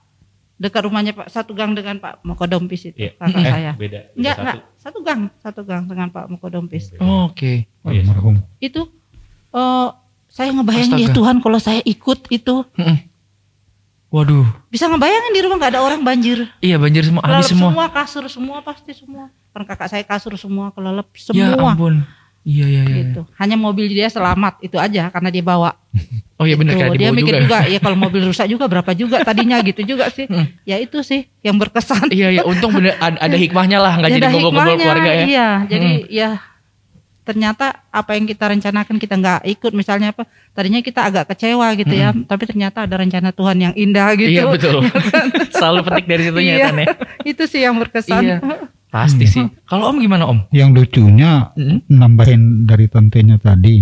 dekat rumahnya Pak satu gang dengan Pak Mokodompis itu Iya. kakak Eh, saya beda. beda enggak satu. enggak satu gang satu gang dengan Pak Mokodompis Oke. Oh, iya. Itu eh saya ngebayangin ya Astaga. Tuhan kalau saya ikut itu Mm-mm. Waduh. bisa ngebayangin di rumah nggak ada orang banjir Iya banjir semua, habis semua. semua kasur semua pasti semua karena kakak saya kasur semua kelelep Ya semua ampun. Iya iya iya. gitu. Hanya mobil dia selamat itu aja karena dia bawa. Oh iya benar kayak dia dibawa mikir juga. juga, ya kalau mobil rusak juga berapa juga tadinya gitu juga sih. Hmm. Ya itu sih yang berkesan. Iya iya untung bener ada, hikmahnya lah nggak Ya, jadi ngobrol-ngobrol keluarga ya. Iya, jadi Hmm. ya ternyata apa yang kita rencanakan kita nggak ikut misalnya apa tadinya kita agak kecewa gitu ya tapi ternyata ada rencana Tuhan yang indah gitu Hmm. Iya betul. Selalu petik dari situnya Iya. Tan, ya. itu sih yang berkesan Iya. Pasti Iya. sih. Kalau Om gimana Om? Yang lucunya Mm. nambahin dari tantenya tadi.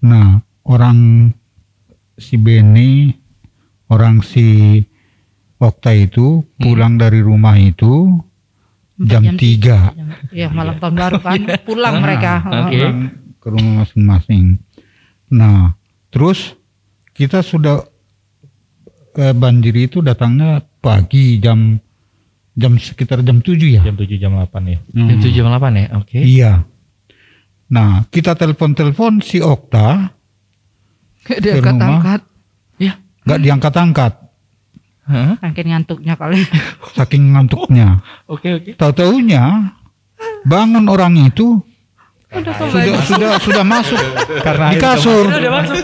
Nah, orang si Beni, orang si Okta itu pulang dari rumah itu jam, Jam 3. Ya malam tahun baru kan pulang mereka. Oke. Pulang ke rumah masing-masing. Nah, terus kita sudah eh, banjir itu datangnya pagi jam jam sekitar jam 7 ya. Jam 7 jam 8 ya. Jam 7 jam 8 ya? Oke. Iya. Nah, kita telepon-telepon si Okta, Dia Ke rumah. angkat Ya. nggak diangkat-angkat, Hah? Saking ngantuknya kali. saking ngantuknya. Oke oke. Tahu-taunya bangun orang itu sudah sudah sudah masuk di kasur. Udah masuk.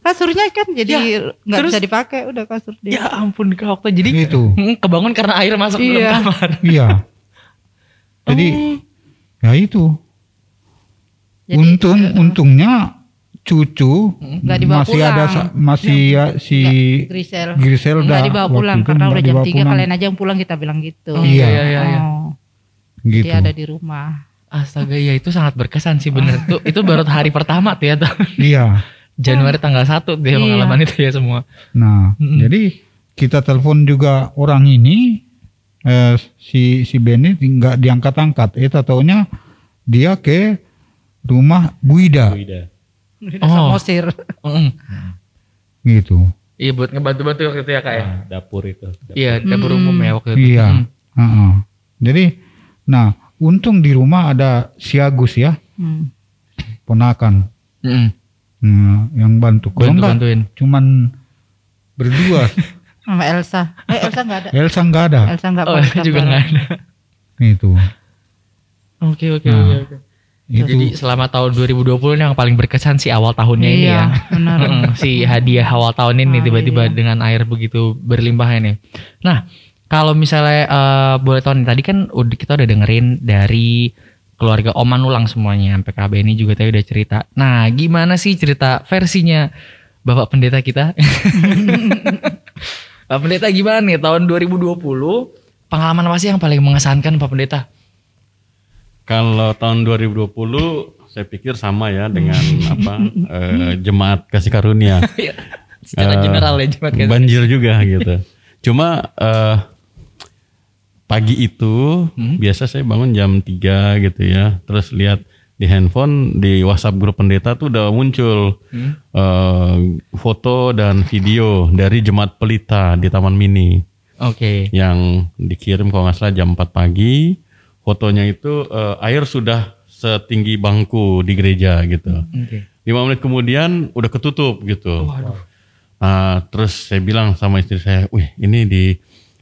Kasurnya kan jadi nggak terus? bisa dipakai udah kasur dia. Ya ampun Kak Okta. Jadi Gitu. hmm, kebangun karena air masuk ke dalam Iya. kamar. Iya. Jadi ya itu. Jadi, Untung eh, untungnya cucu dibawa masih ada pulang. sa- masih ya, si Grisel. Griselda Nggak dibawa waktu pulang karena udah jam dibawa 3 pulang. kalian aja yang pulang kita bilang gitu. Oh, Iya. iya, iya, iya. Oh, gitu. Dia ada di rumah. Astaga ya itu sangat berkesan sih bener tuh. Itu baru hari pertama tuh ya Iya. Januari tanggal 1 tuh ya Iya. pengalaman itu ya semua. Nah, Mm-mm. jadi kita telepon juga orang ini eh, si si Benny nggak diangkat-angkat. Eh taunya dia ke rumah Bu Ida Bu Ida. Oh. samosir. Mm. gitu. Iya buat ngebantu-bantu waktu itu ya kak ya. Nah, dapur itu. Dapur. Iya dapur umum ya waktu itu. Iya. Mm. heeh. Jadi, nah untung di rumah ada si Agus ya, Hmm. ponakan Mm. Nah, yang bantu. Kalau Bantu enggak, bantuin. cuman berdua. Sama Elsa. Eh Elsa nggak ada. Elsa nggak ada. Elsa nggak Oh pakai juga nggak ada. Itu. Oke oke Nah, oke. oke. Itu. Jadi selama tahun 2020 ini yang paling berkesan sih awal tahunnya ini Iya, ya. benar. Si hadiah awal tahun ini Ah, tiba-tiba iya. dengan air begitu berlimpah ini. Nah, kalau misalnya eh, boleh tahu nih tadi kan udah kita udah dengerin dari keluarga Oman ulang semuanya, PKB ini juga tadi udah cerita. Nah, gimana sih cerita versinya Bapak Pendeta kita? Pak Pendeta gimana nih tahun 2020? Pengalaman apa sih yang paling mengesankan Pak Pendeta? Kalau tahun 2020 saya pikir sama ya dengan apa eh, jemaat kasih karunia. Secara Eh, general ya Jemaat Kasih. Banjir juga gitu. Cuma eh, pagi itu biasa saya bangun jam 3 gitu ya. Terus lihat di handphone di WhatsApp grup pendeta tuh udah muncul eh, foto dan video dari jemaat pelita di Taman Mini Oke. yang dikirim kalau nggak salah jam 4 pagi. Fotonya itu eh, air sudah setinggi bangku di gereja gitu. Oke. Lima menit kemudian udah ketutup gitu. Nah, terus saya bilang sama istri saya, wih ini di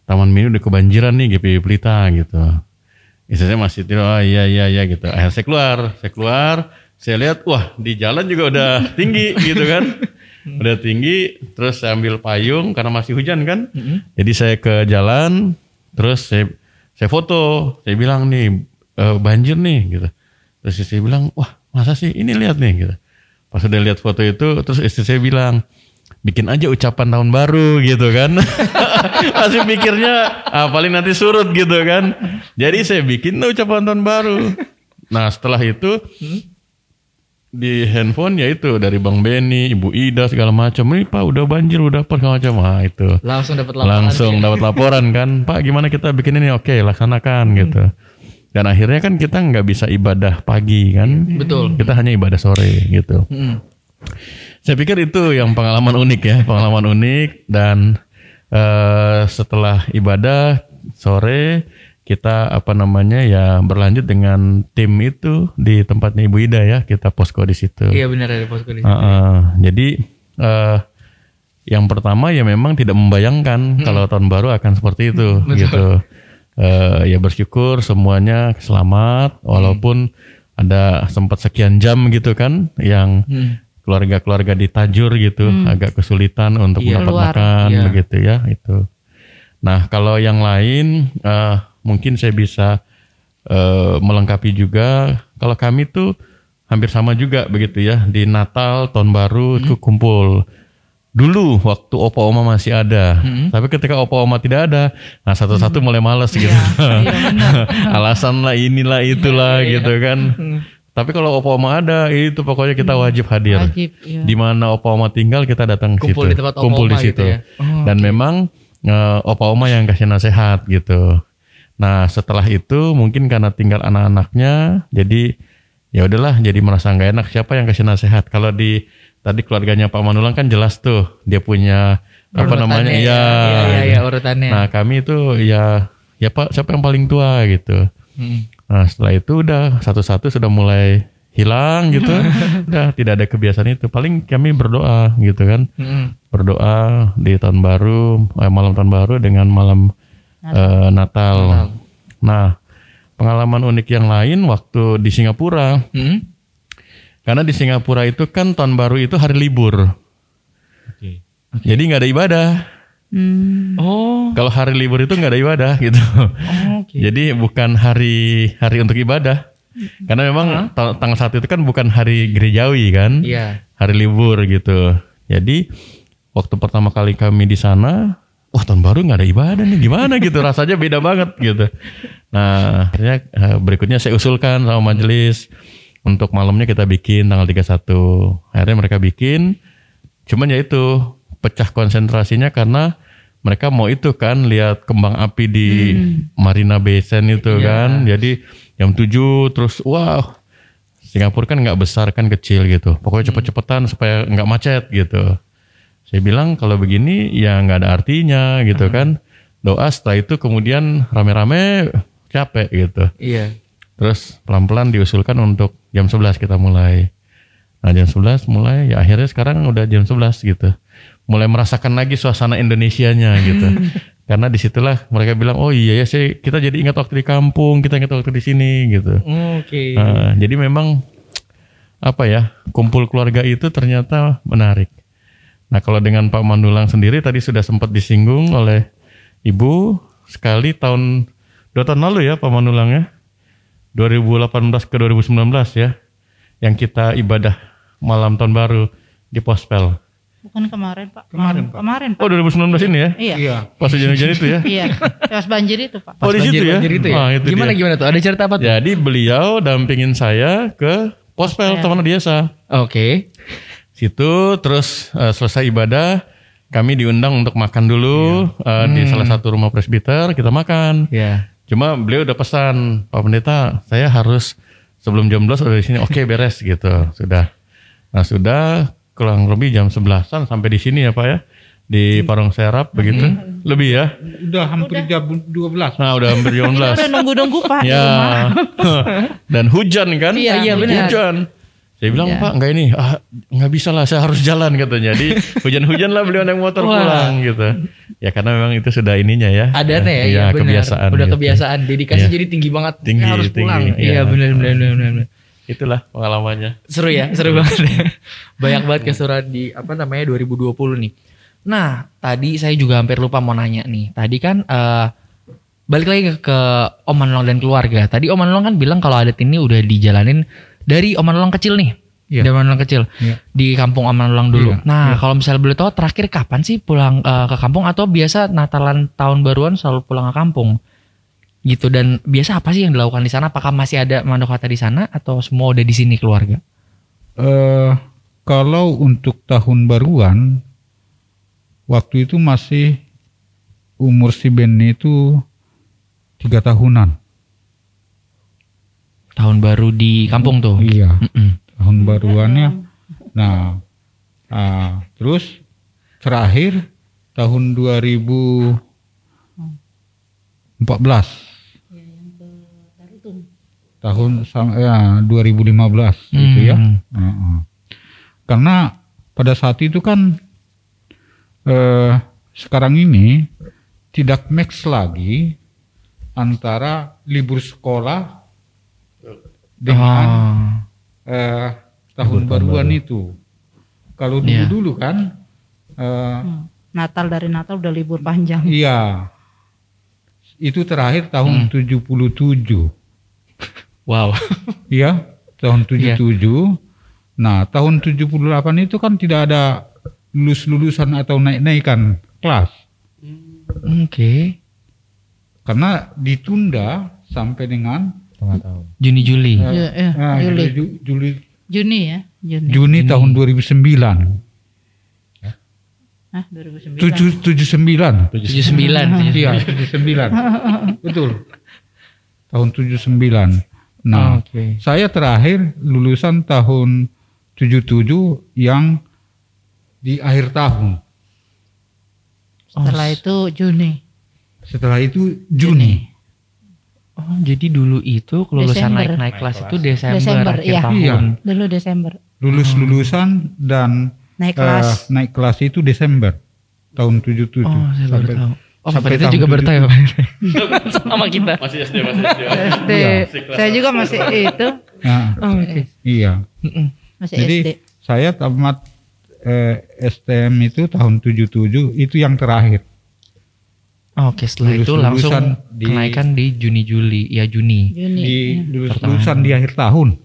Taman Mini udah kebanjiran nih GPI Pelita gitu. Istri saya masih tidur, oh iya iya iya gitu. Akhirnya saya keluar, saya keluar, saya lihat, wah di jalan juga udah tinggi gitu kan. Udah tinggi, terus saya ambil payung karena masih hujan kan. Jadi saya ke jalan, terus saya saya foto, saya bilang nih "Eh, banjir nih gitu. Terus istri saya bilang, wah masa sih ini lihat nih gitu. Pas udah lihat foto itu, terus istri saya bilang, bikin aja ucapan tahun baru gitu kan. Masih pikirnya, ah, paling nanti surut gitu kan. Jadi saya bikin ucapan tahun baru. Nah setelah itu di handphone ya itu dari Bang Benny, Ibu Ida segala macam. Ini Pak udah banjir, udah apa segala macam. Ah itu Langsung dapat laporan. langsung ya. dapat laporan kan Pak gimana kita bikin ini oke laksanakan gitu dan akhirnya kan kita nggak bisa ibadah pagi kan Betul. kita hanya ibadah sore gitu Mm. saya pikir itu yang pengalaman unik ya pengalaman unik dan eh, setelah ibadah sore kita apa namanya ya berlanjut dengan tim itu di tempatnya Ibu Ida ya kita posko di situ Iya benar ada posko di situ. Heeh. jadi eh, yang pertama ya memang tidak membayangkan kalau tahun baru akan seperti itu gitu. Eh, ya bersyukur semuanya selamat walaupun ada sempat sekian jam gitu kan yang Hmm. Keluarga-keluarga di Tajur gitu agak kesulitan untuk Iya. mendapat Keluar. makan Iya. begitu ya itu. Nah kalau yang lain eh, mungkin saya bisa eh, melengkapi juga kalau kami tuh hampir sama juga begitu ya di Natal tahun baru itu kumpul dulu waktu opa oma masih ada. Hmm. Tapi ketika opa oma tidak ada, nah satu-satu mulai males gitu. Alasan lah inilah itulah Iya, gitu kan. Tapi kalau opa oma ada, itu pokoknya kita wajib hadir. Wajib, iya. Di mana opa oma tinggal kita datang ke Kumpul situ. di tempat opa Kumpul di oma situ. gitu ya. Oh, Dan memang eh, opa oma yang kasih nasihat gitu. Nah setelah itu mungkin karena tinggal anak-anaknya, jadi ya udahlah jadi merasa nggak enak siapa yang kasih nasihat. Kalau di tadi keluarganya Pak Manulang kan jelas tuh dia punya apa namanya Urutannya ya. Iya, iya, iya, urutannya. Nah kami itu ya ya Pak siapa yang paling tua gitu. Hmm. Nah setelah itu udah satu-satu sudah mulai hilang gitu. udah tidak ada kebiasaan itu. Paling kami berdoa gitu kan. Hmm. Berdoa di tahun baru, eh, malam tahun baru dengan malam eh, Natal. Nah pengalaman unik yang lain waktu di Singapura. Hmm. Karena di Singapura itu kan tahun baru itu hari libur. Oke. Jadi nggak ada ibadah. Oh, Kalau hari libur itu nggak ada ibadah gitu. oke. Jadi bukan hari hari untuk ibadah. Karena memang ta- tanggal satu itu kan bukan hari gerejawi kan, Iya. hari libur gitu. Jadi waktu pertama kali kami di sana, wah tahun baru nggak ada ibadah nih, gimana gitu rasanya beda banget gitu. Nah akhirnya eh, berikutnya saya usulkan sama majelis untuk malamnya kita bikin tanggal 31. Akhirnya mereka bikin, cuman ya itu pecah konsentrasinya karena mereka mau itu kan lihat kembang api di Marina Bay Sands itu kan. Jadi jam 7 terus wah Singapura kan nggak besar kan kecil gitu. Pokoknya cepet-cepetan supaya nggak macet gitu. Saya bilang kalau begini ya nggak ada artinya gitu kan. Doa setelah itu kemudian rame-rame capek gitu. Iya. Terus pelan-pelan diusulkan untuk jam 11 kita mulai. Nah jam 11 mulai ya akhirnya sekarang udah jam 11 gitu. Mulai merasakan lagi suasana Indonesianya gitu. Karena di situlah mereka bilang oh iya ya sih kita jadi ingat waktu di kampung, kita ingat waktu di sini gitu. Oke. Nah, jadi memang apa ya kumpul keluarga itu ternyata menarik. Nah kalau dengan Pak Mandulang sendiri tadi sudah sempat disinggung oleh Ibu sekali tahun dua tahun lalu ya Pak Mandulang ya 2018 ke 2019 ya yang kita ibadah malam tahun baru di Pospel. Bukan kemarin Pak. Kemarin, Pak. Kemarin Pak. Oh 2019 ini ya? Iya. Iya. Pas hujan-hujan itu ya? Iya. Pas banjir itu Pak. Oh di situ ya? Banjir itu ya? Wah, itu gimana dia. gimana tuh? Ada cerita apa tuh? Jadi beliau dampingin saya ke Pospel teman biasa. Oke. situ terus eh, selesai ibadah kami diundang untuk makan dulu eh, di salah satu rumah presbiter kita makan Ya. cuma beliau udah pesan Pak Pendeta saya harus sebelum jam 12 udah di sini oke beres gitu sudah nah sudah kurang lebih jam 11an sampai di sini ya Pak ya di Parung Serap begitu lebih ya Udah hampir jam 12. nah udah hampir jam 11 Udah nunggu-nunggu Pak di rumah. Ya. Dan hujan kan? Iya, iya, benar. Hujan. Saya bilang Iya. Pak nggak ini, ah nggak bisa lah, saya harus jalan katanya. Jadi hujan-hujan lah beliau naik motor Wah. pulang gitu. Ya karena memang itu sudah ininya ya. Adatnya ya, Iya, iya benar. kebiasaan. Udah gitu. kebiasaan. Dedikasi Iya. jadi tinggi banget. Tinggi, Ya, harus tinggi, pulang. iya. Iya benar benar benar. benar. Itulah pengalamannya. Seru ya, seru banget. Banyak banget keseruan di apa namanya 2020 nih. Nah, tadi saya juga hampir lupa mau nanya nih. Tadi kan eh, balik lagi ke, ke Om Manlong dan keluarga. Tadi Om Manlong kan bilang kalau adat ini udah dijalanin dari Om Manlong kecil nih. Iya. Dari Om Manlong kecil Iya. di kampung Om Manlong dulu. Iya, Nah, kalau misalnya boleh tahu terakhir kapan sih pulang eh, ke kampung atau biasa Natalan tahun baruan selalu pulang ke kampung? Gitu dan biasa apa sih yang dilakukan di sana? Apakah masih ada mandokata di sana atau semua udah di sini keluarga? Eh, kalau untuk tahun baruan, waktu itu masih umur si Benny itu tiga tahunan. Tahun baru di kampung tuh. Iya, Mm-mm. tahun baruannya. Nah, ah, terus terakhir tahun 2014. Tahun sam- ya 2015 gitu ya. Hmm. Heeh. Karena pada saat itu kan eh, sekarang ini tidak match lagi antara libur sekolah dengan Oh. eh, tahun baruan itu. Kalau dulu Iya. dulu kan, eh, Natal dari Natal udah libur panjang. iya itu terakhir Hmm. tahun 77, Wow. iya tahun Iya. 77. Nah tahun 78 itu kan tidak ada lulus-lulusan atau naik-naikan kelas. Oke. Karena ditunda sampai dengan tahun. Juni Juli. eh, Ju- eh, ah, Juli. Juli, Juli, Juni ya, Juni. Juni tahun 2009. Hah, 2009. Tujuh, tujuh sembilan. 79. Iya, tujuh sembilan. Betul. Tahun tujuh sembilan. Nah, Oke. saya terakhir lulusan tahun 77 yang di akhir tahun. Setelah itu Juni. Setelah itu Juni. Oh, jadi dulu itu kelulusan naik-naik kelas itu Desember, Desember, akhir iya. tahun. Iya. Dulu Desember. Lulus-lulusan dan Naik eh, kelas. naik kelas itu Desember tahun 77. Oh, saya baru Sampai- tahu. Oh, Pak sampai tahun juga baru tahu ya, 77. Pak Pendeta? Sama kita. Masih SD, masih SD. SD. Saya juga masih itu, Nah, Oh, Oke. iya. Mm-mm. masih Jadi SD. saya tamat eh, STM itu tahun 77 itu yang terakhir. Oke, setelah itu langsung di- kenaikan di Juni Juli, ya Juni. Juni. Di iya. lulus-lulusan di akhir tahun.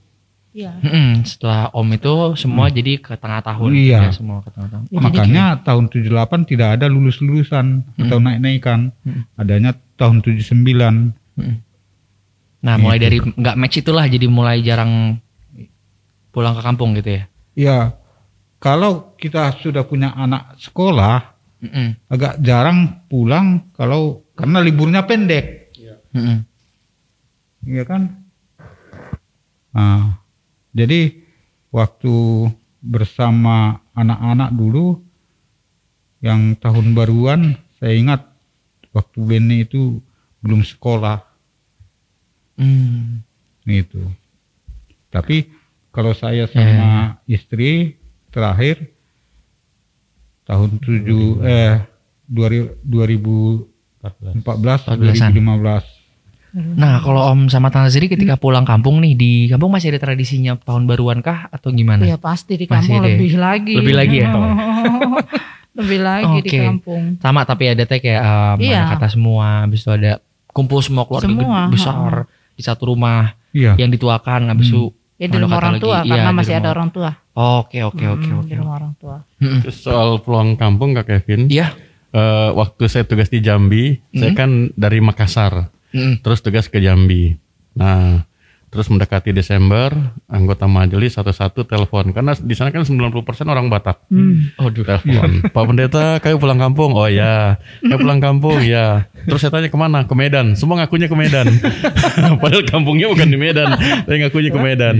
Iya. Mm-mm, Setelah Om itu semua jadi ke tengah tahun. Iya. Ya, semua ke tengah tahun. Ya, jadi Makanya tahun 78 tidak ada lulus-lulusan atau naik-naikan. Hmm. Adanya tahun 79. Nah, mulai Gitu. dari nggak match itulah jadi mulai jarang pulang ke kampung gitu ya. Ya, kalau kita sudah punya anak sekolah, Mm-mm. agak jarang pulang kalau karena liburnya pendek, Mm-mm. ya kan? Nah, jadi waktu bersama anak-anak dulu yang tahun baruan, saya ingat waktu Beni itu belum sekolah. Hmm. itu. Tapi kalau saya sama istri terakhir tahun 7 eh 2014 2015 Nah, kalau Om sama Tante Ziri ketika pulang kampung nih di kampung masih ada tradisinya tahun baruan kah atau gimana? Iya pasti di Masih kampung ada ya? lebih lagi. Lebih lagi ya? lebih lagi di Oke. kampung. Sama tapi ada teh kayak um, Iya. ada kata semua, habis itu ada kumpul semua keluarga Semua, besar di satu rumah Iya. yang dituakan habis itu Ya di ada rumah orang tua iya, karena di masih ada orang tua. Oke, oke, oke, Hmm, oke. Di rumah orang tua. Terus soal pulang kampung Kak Kevin. Iya. eh, waktu saya tugas di Jambi, saya kan dari Makassar. Mm. Terus tugas ke Jambi. Nah, terus mendekati Desember, anggota majelis satu-satu telepon karena di sana kan 90% orang Batak. Aduh. Telepon, Pak Pendeta, kayu pulang kampung. Oh ya, kayu pulang kampung ya. Terus saya tanya ke mana? Ke Medan. Semua ngakunya ke Medan. Padahal kampungnya bukan di Medan, tapi ngakunya ke Medan.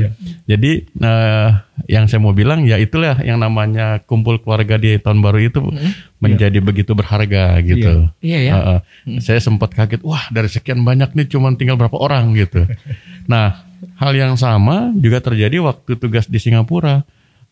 Jadi eh, yang saya mau bilang ya itulah yang namanya kumpul keluarga di tahun baru itu menjadi begitu berharga gitu. Iya ya. Heeh. Saya sempat kaget, wah dari sekian banyak nih cuman tinggal berapa orang gitu. nah, hal yang sama juga terjadi waktu tugas di Singapura.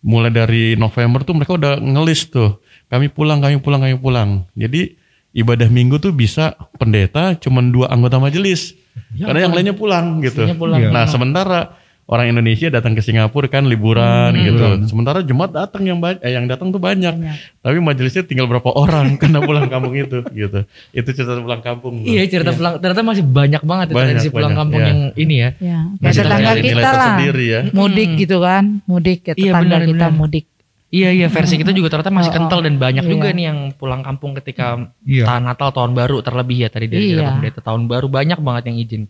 Mulai dari November tuh mereka udah ngelis tuh, kami pulang, kami pulang, kami pulang. Jadi ibadah minggu tuh bisa pendeta cuman dua anggota majelis. Karena yang lainnya pulang gitu. Pulang. Nah, sementara orang Indonesia datang ke Singapura kan liburan gitu. Sementara Jumat datang yang banyak, eh, yang datang tuh banyak. Tapi majelisnya tinggal berapa orang karena pulang kampung itu gitu. Itu cerita pulang kampung. Iya cerita pulang ternyata masih banyak banget ya Banyak, tradisi pulang banyak, kampung iya. yang ini ya. Ya, Masih kayak tetangga kita lah. ya. Mudik gitu kan, mudik ke Iya, benar, kita benar. mudik. Iya iya versi kita juga ternyata masih Oh, oh. kental dan banyak Iya. juga nih yang pulang kampung ketika Iya. tahun Natal tahun baru terlebih ya tadi dari Iya. tahun baru banyak banget yang izin.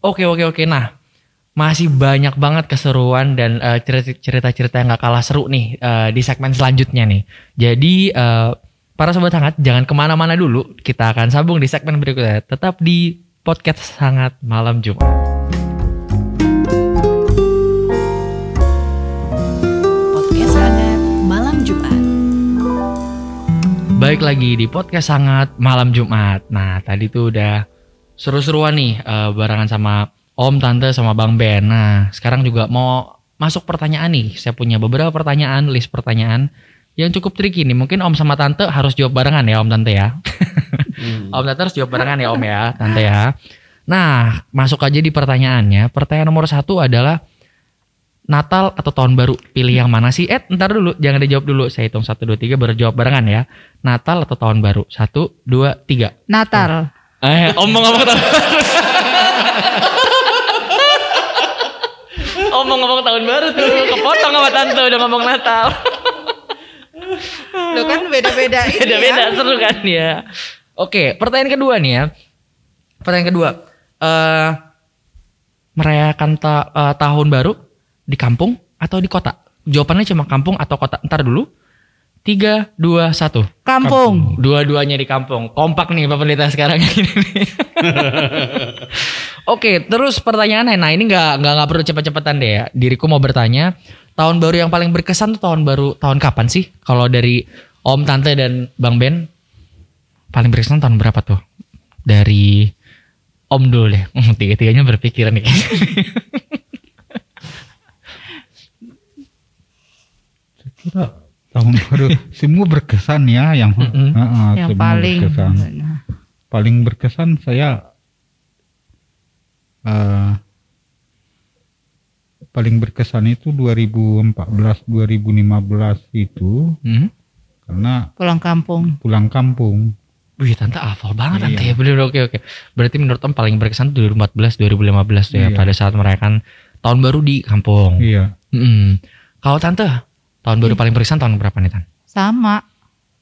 Oke oke oke nah masih banyak banget keseruan dan cerita- cerita-cerita yang gak kalah seru nih eh, di segmen selanjutnya nih. Jadi eh, para sobat hangat jangan ke mana-mana dulu kita akan sambung di segmen berikutnya. Tetap di podcast sangat malam Jumat. Podcast hangat malam Jumat. Baik lagi di podcast sangat malam Jumat. Nah tadi tuh udah seru-seruan nih eh, barengan sama Om, Tante, sama Bang Ben. Nah sekarang juga mau masuk pertanyaan nih. Saya punya beberapa pertanyaan, list pertanyaan yang cukup tricky nih. Mungkin Om sama Tante harus jawab barengan ya Om Tante ya. om Tante harus jawab barengan ya Om ya, Tante ya. Nah masuk aja di pertanyaannya. Pertanyaan nomor satu adalah Natal atau tahun baru pilih yang mana sih? Eh, ntar dulu, jangan dijawab dulu. Saya hitung satu dua tiga baru jawab barengan ya. Natal atau tahun baru? Satu, dua, tiga. Natal. Eh, omong ngomong tahun Omong ngomong tahun baru tuh, kepotong sama tante udah ngomong Natal. Lo kan beda-beda ini Beda-beda ya. seru kan ya. Oke, pertanyaan kedua nih ya. Pertanyaan kedua. eh merayakan ta- eh, tahun baru di kampung atau di kota? Jawabannya cuma kampung atau kota. Ntar dulu. Tiga, dua, satu. Kampung. Dua-duanya di kampung. Kompak nih Pendeta sekarang ini. Oke, terus pertanyaannya. Nah ini nggak nggak nggak perlu cepet-cepetan deh ya. Diriku mau bertanya, tahun baru yang paling berkesan tuh tahun baru tahun kapan sih? Kalau dari Om, Tante dan Bang Ben, paling berkesan tahun berapa tuh? Dari Om dulu deh. Hmm, Tiga-tiganya berpikiran nih. Kira tahun baru semua berkesan ya yang Mm-mm. Heeh, Yang semua paling berkesan. paling berkesan saya eh, paling berkesan itu 2014 2015 itu Hmm? karena pulang kampung. pulang kampung Wih tante hafal banget tante Iya. ya bener oke oke Berarti menurut Om paling berkesan tuh 2014 2015 tuh ya Iya. Pada saat merayakan tahun baru di kampung iya Mm-mm. Kalau tante tahun baru paling berkesan tahun berapa nih tan? Sama.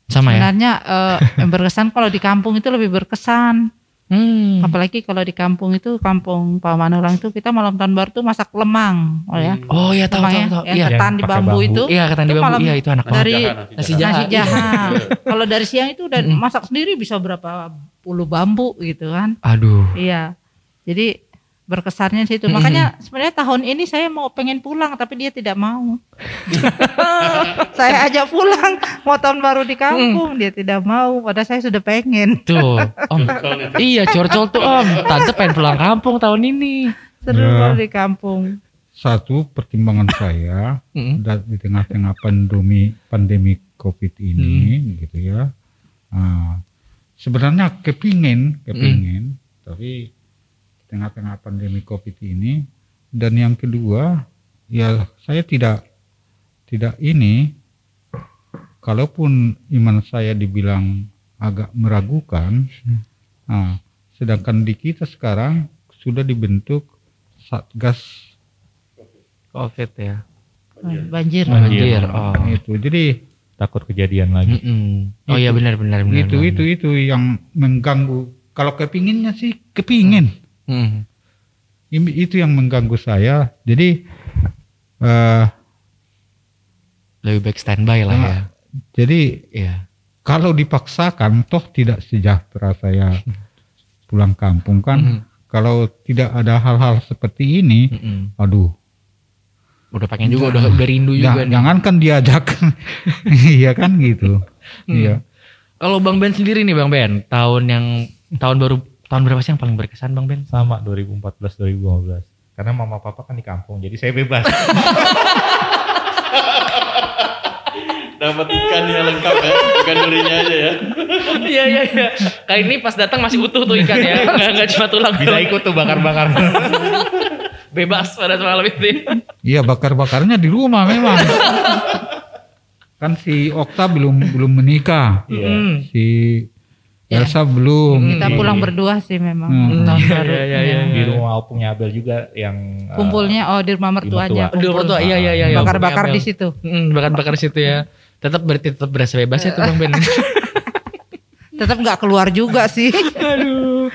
Sama ya? Sebenarnya eh, yang berkesan kalau di kampung itu lebih berkesan. Hmm. Apalagi kalau di kampung itu kampung Pak Manulang itu kita malam tahun baru tuh masak lemang, oh ya. Oh iya tahu tahu ya, tahu. yang Iya. ketan di bambu, bambu. itu. Iya ketan di bambu. Iya itu anak dari Nasi nasi jahat. jahat. kalau dari siang itu udah masak sendiri bisa berapa puluh bambu gitu kan. Aduh. Iya. Jadi berkesannya situ. Makanya sebenarnya tahun ini saya mau pengen pulang tapi dia tidak mau. saya ajak pulang mau tahun baru di kampung dia tidak mau. Padahal saya sudah pengen. Tuh Om. iya curcol tuh Om. Tante pengen pulang kampung tahun ini. Seru Ya. kalau di kampung. satu pertimbangan saya di tengah-tengah pandemi pandemi covid ini gitu ya Ah, sebenarnya kepingin kepingin tapi di tengah-tengah pandemi covid ini dan yang kedua ya saya tidak tidak ini kalaupun iman saya dibilang agak meragukan ah, sedangkan di kita sekarang sudah dibentuk satgas Covid ya. Banjir. Banjir. Oh. itu jadi Takut kejadian lagi. Mm-mm. Oh iya benar benar benar. itu benar. itu itu yang mengganggu kalau kepinginnya sih kepingin Mm. Ini- itu yang mengganggu saya jadi eh Lebih baik standby lah ya. jadi Iya. kalau dipaksakan toh tidak sejahtera saya pulang kampung kan Mhm. kalau tidak ada hal-hal seperti ini Mm-mm. aduh Udah pengen juga udah udah rindu ja- juga. nih. jangankan diajak iya kan gitu Hmm. iya Kalau Bang Ben sendiri nih Bang Ben, tahun yang tahun baru tahun berapa sih yang paling berkesan Bang Ben? Sama 2014 2015. Karena mama papa kan di kampung, jadi saya bebas. Dapat ikan yang lengkap ya, bukan durinya aja ya. Iya iya iya. Kali ini pas datang masih utuh tuh ikan ya, nggak nggak cuma tulang. Bisa ikut tuh bakar-bakar. Bebas pada malam itu. Iya bakar-bakarnya di rumah memang. kan si Okta belum belum menikah, Iya. Hmm. Si Elsa belum. Kita pulang berdua sih memang Hmm. tahun Iya, baru. iya, iya, iya. Di rumah opungnya Abel juga yang eh, Kumpulnya oh di rumah mertuanya. mertua. Di kumpul. mertua, iya, iya, iya, iya. Bakar-bakar di situ. Hmm, bakar-bakar situ ya. Tetap berarti tetap berasa bebas ya tuh Bang Ben. Tetap nggak keluar juga sih. Aduh.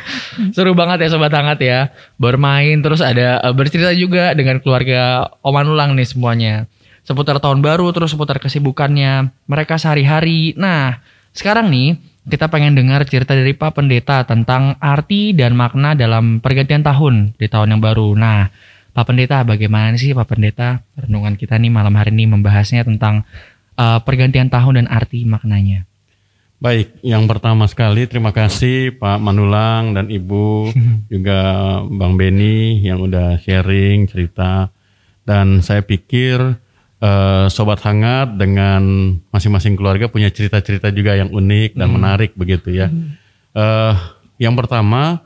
Seru banget ya sobat hangat ya. Bermain terus ada eh, bercerita juga dengan keluarga Om Anulang nih semuanya. Seputar tahun baru terus seputar kesibukannya mereka sehari-hari. Nah, sekarang nih kita pengen dengar cerita dari Pak Pendeta tentang arti dan makna dalam pergantian tahun di tahun yang baru. Nah, Pak Pendeta bagaimana sih Pak Pendeta renungan kita nih malam hari ini membahasnya tentang eh, pergantian tahun dan arti maknanya. Baik, yang pertama sekali terima kasih Pak Manulang dan Ibu juga Bang Beni yang udah sharing cerita dan saya pikir eh, sobat hangat dengan masing-masing keluarga punya cerita-cerita juga yang unik dan menarik begitu ya. Eh, yang pertama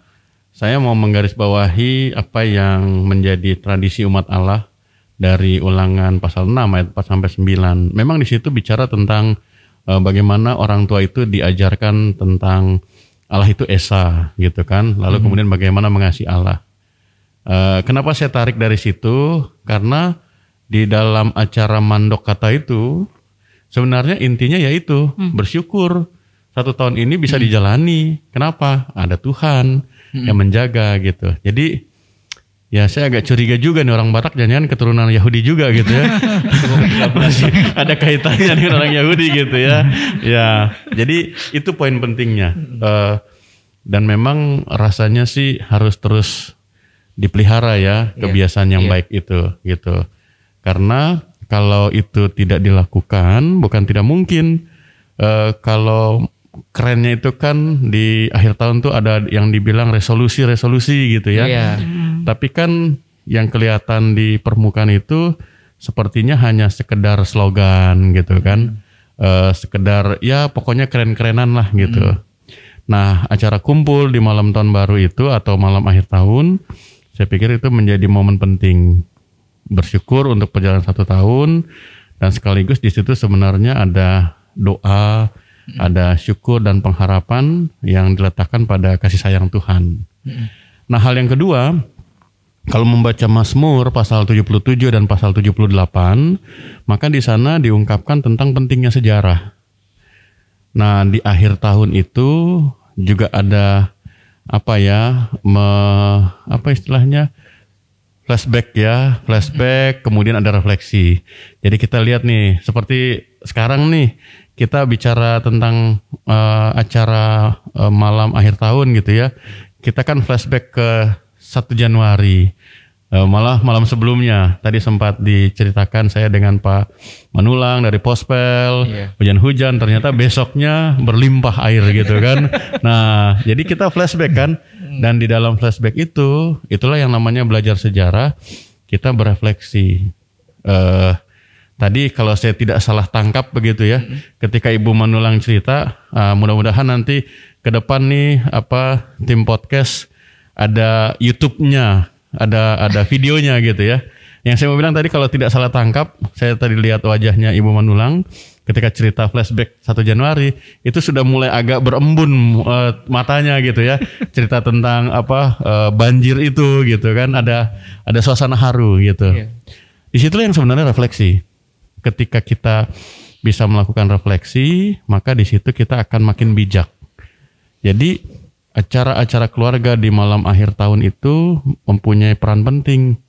saya mau menggarisbawahi apa yang menjadi tradisi umat Allah dari ulangan pasal 6 ayat 4 sampai 9. Memang di situ bicara tentang eh, bagaimana orang tua itu diajarkan tentang Allah itu esa gitu kan. Lalu kemudian bagaimana mengasihi Allah. Eh, kenapa saya tarik dari situ? Karena di dalam acara mandok kata itu sebenarnya intinya yaitu bersyukur satu tahun ini bisa dijalani. Kenapa? Ada Tuhan yang menjaga gitu. Jadi ya saya agak curiga juga nih orang Batak jangan keturunan Yahudi juga gitu ya. Ada kaitannya dengan orang Yahudi gitu ya. Ya, jadi itu poin pentingnya. Eh, dan memang rasanya sih harus terus dipelihara ya kebiasaan yang baik itu gitu. Karena kalau itu tidak dilakukan bukan tidak mungkin Eh, kalau kerennya itu kan di akhir tahun tuh ada yang dibilang resolusi-resolusi gitu ya. Iya. Tapi kan yang kelihatan di permukaan itu sepertinya hanya sekedar slogan gitu kan. Eh, sekedar ya pokoknya keren-kerenan lah gitu. Nah, acara kumpul di malam tahun baru itu atau malam akhir tahun, saya pikir itu menjadi momen penting bersyukur untuk perjalanan satu tahun dan sekaligus di situ sebenarnya ada doa, ada syukur dan pengharapan yang diletakkan pada kasih sayang Tuhan. Nah, hal yang kedua, kalau membaca Mazmur pasal 77 dan pasal 78, maka di sana diungkapkan tentang pentingnya sejarah. Nah, di akhir tahun itu juga ada apa ya, me- apa istilahnya? Flashback ya, flashback, kemudian ada refleksi. Jadi kita lihat nih, seperti sekarang nih kita bicara tentang eh, acara eh, malam akhir tahun gitu ya. Kita kan flashback ke 1 Januari. Eh, malah malam sebelumnya tadi sempat diceritakan saya dengan Pak Manulang dari Pospel Iya. hujan-hujan ternyata besoknya berlimpah air gitu kan. Nah, jadi kita flashback kan dan di dalam flashback itu itulah yang namanya belajar sejarah kita berefleksi. Eh tadi kalau saya tidak salah tangkap begitu ya, ketika Ibu Manulang cerita, ah, mudah-mudahan nanti ke depan nih apa tim podcast ada YouTube-nya, ada ada videonya gitu ya. Yang saya mau bilang tadi kalau tidak salah tangkap, saya tadi lihat wajahnya Ibu Manulang ketika cerita flashback 1 Januari itu sudah mulai agak berembun eh, matanya gitu ya. Cerita tentang apa eh, banjir itu gitu kan ada ada suasana haru gitu. Di situlah yang sebenarnya refleksi. Ketika kita bisa melakukan refleksi, maka di situ kita akan makin bijak. Jadi acara-acara keluarga di malam akhir tahun itu mempunyai peran penting.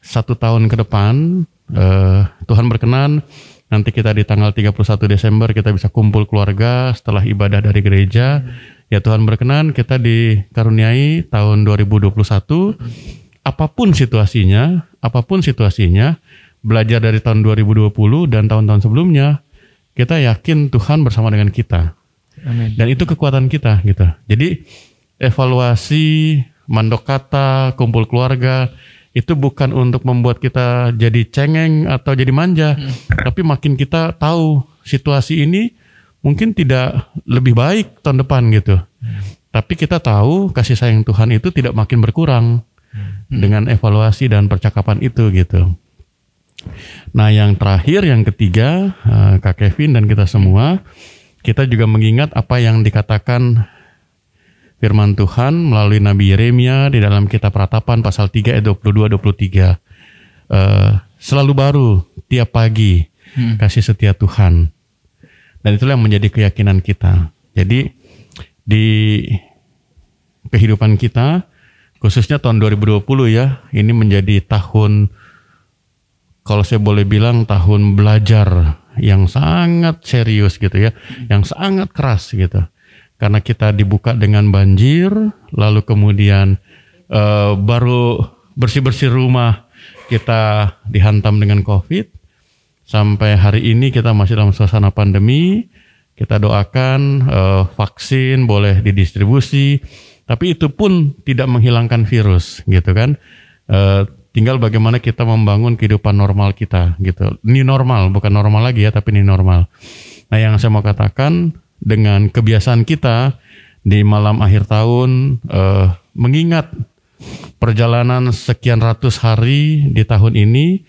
Satu tahun ke depan, eh, Tuhan berkenan nanti kita di tanggal 31 Desember kita bisa kumpul keluarga setelah ibadah dari gereja. Ya Tuhan berkenan kita dikaruniai tahun 2021 apa pun situasinya, apa pun situasinya, belajar dari tahun 2020 dan tahun-tahun sebelumnya, kita yakin Tuhan bersama dengan kita. Amin. Dan itu kekuatan kita gitu. Jadi evaluasi, mandok kata, kumpul keluarga itu bukan untuk membuat kita jadi cengeng atau jadi manja, tapi makin kita tahu situasi ini mungkin tidak lebih baik tahun depan gitu. Tapi kita tahu kasih sayang Tuhan itu tidak makin berkurang dengan evaluasi dan percakapan itu gitu. Nah yang terakhir yang ketiga eh, Kak Kevin dan kita semua kita juga mengingat apa yang dikatakan firman Tuhan melalui Nabi Yeremia di dalam kitab Ratapan pasal 3 ayat 22 23. Eh, selalu baru tiap pagi kasih setia Tuhan. Dan itulah yang menjadi keyakinan kita. Jadi di kehidupan kita khususnya tahun 2020 ya, ini menjadi tahun kalau saya boleh bilang tahun belajar yang sangat serius gitu ya, yang sangat keras gitu. Karena kita dibuka dengan banjir, lalu kemudian eh, baru bersih-bersih rumah kita dihantam dengan COVID. Sampai hari ini kita masih dalam suasana pandemi. Kita doakan eh, vaksin boleh didistribusi, tapi itu pun tidak menghilangkan virus gitu kan. Eh, tinggal bagaimana kita membangun kehidupan normal kita gitu. Ini normal, bukan normal lagi ya, tapi ini normal. Nah, yang saya mau katakan dengan kebiasaan kita di malam akhir tahun eh, mengingat perjalanan sekian ratus hari di tahun ini,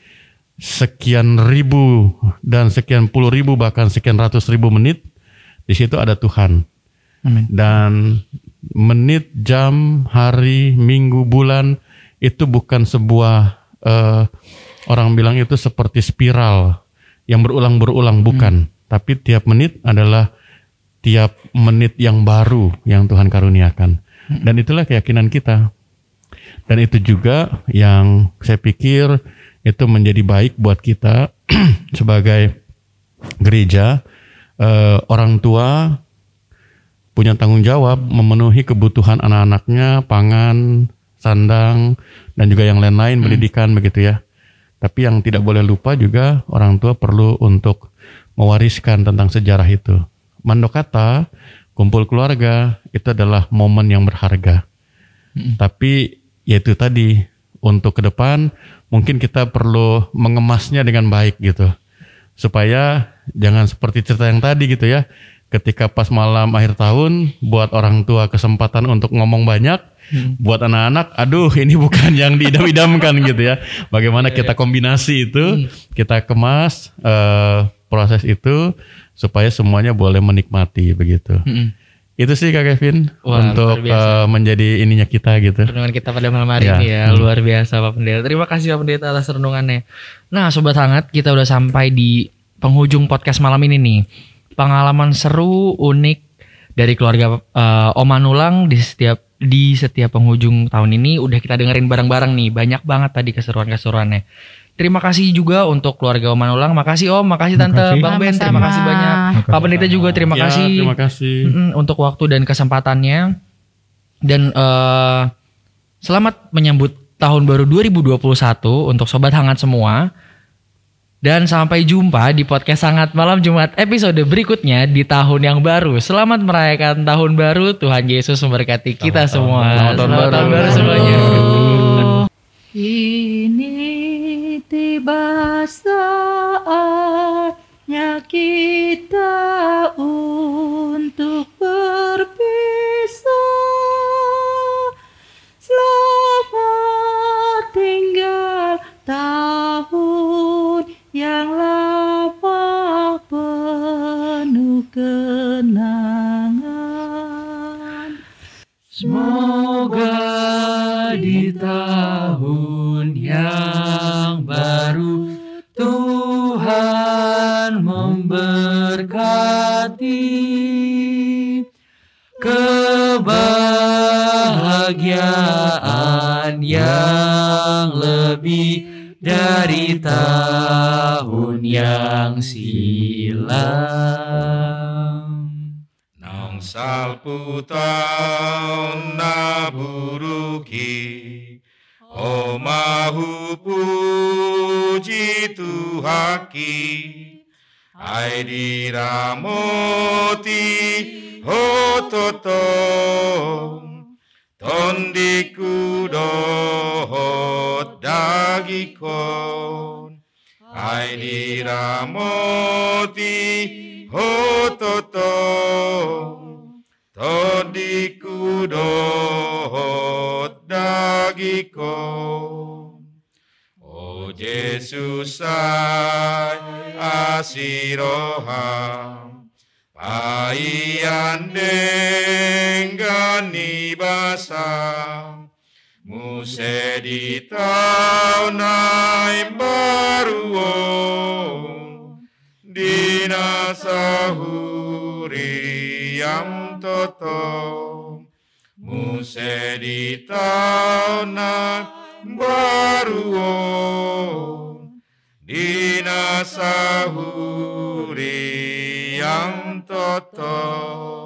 sekian ribu dan sekian puluh ribu bahkan sekian ratus ribu menit, di situ ada Tuhan. Amin. Dan menit, jam, hari, minggu, bulan itu bukan sebuah eh, orang bilang itu seperti spiral yang berulang-berulang bukan, tapi tiap menit adalah tiap menit yang baru yang Tuhan karuniakan. Dan itulah keyakinan kita. Dan itu juga yang saya pikir itu menjadi baik buat kita sebagai gereja, eh, orang tua punya tanggung jawab memenuhi kebutuhan anak-anaknya, pangan, sandang, dan juga yang lain-lain pendidikan begitu ya. Tapi yang tidak boleh lupa juga orang tua perlu untuk mewariskan tentang sejarah itu. Mandokata, kumpul keluarga itu adalah momen yang berharga. Tapi yaitu tadi untuk ke depan mungkin kita perlu mengemasnya dengan baik gitu. Supaya jangan seperti cerita yang tadi gitu ya. Ketika pas malam akhir tahun buat orang tua kesempatan untuk ngomong banyak, buat anak-anak aduh ini bukan yang diidam-idamkan gitu ya. Bagaimana kita kombinasi itu, kita kemas eh, proses itu supaya semuanya boleh menikmati begitu. Mm-mm. Itu sih Kak Kevin Wah, untuk eh, menjadi ininya kita gitu. renungan kita pada malam hari Ya. ini ya Hmm. luar biasa Pak Pendeta. Terima kasih Pak Pendeta atas renungannya. Nah sobat hangat kita udah sampai di penghujung podcast malam ini nih. Pengalaman seru unik dari keluarga eh, Om Anulang di setiap di setiap penghujung tahun ini udah kita dengerin bareng-bareng nih. Banyak banget tadi keseruan-keseruannya. Terima kasih juga untuk keluarga Om Anulang. Makasih Om, makasih Tante, Makasih. Bang Ben, terima kasih banyak. Makasih. Pak Pendeta juga terima Ya, kasih. Terima kasih. Untuk waktu dan kesempatannya dan eh, selamat menyambut tahun baru 2021 untuk sobat hangat semua. Dan sampai jumpa di podcast Sangat Malam Jumat episode berikutnya di tahun yang baru. Selamat merayakan tahun baru. Tuhan Yesus memberkati kita semua. Selamat tahun baru. semuanya. Ini tiba saatnya kita kenangan. Semoga di tahun yang baru Tuhan memberkati kebahagiaan yang lebih dari tahun yang silam. salputan naburuki omahu puji tuhaki airi ramoti hototo tondiku dohot dagikon airi ramoti hototo Tondiku dohot dagikon O Yesus ay asiroham Paian denggani basam Muse di tahun baru Dina sahuri yang toto Muse di tahun baru Dina yang toto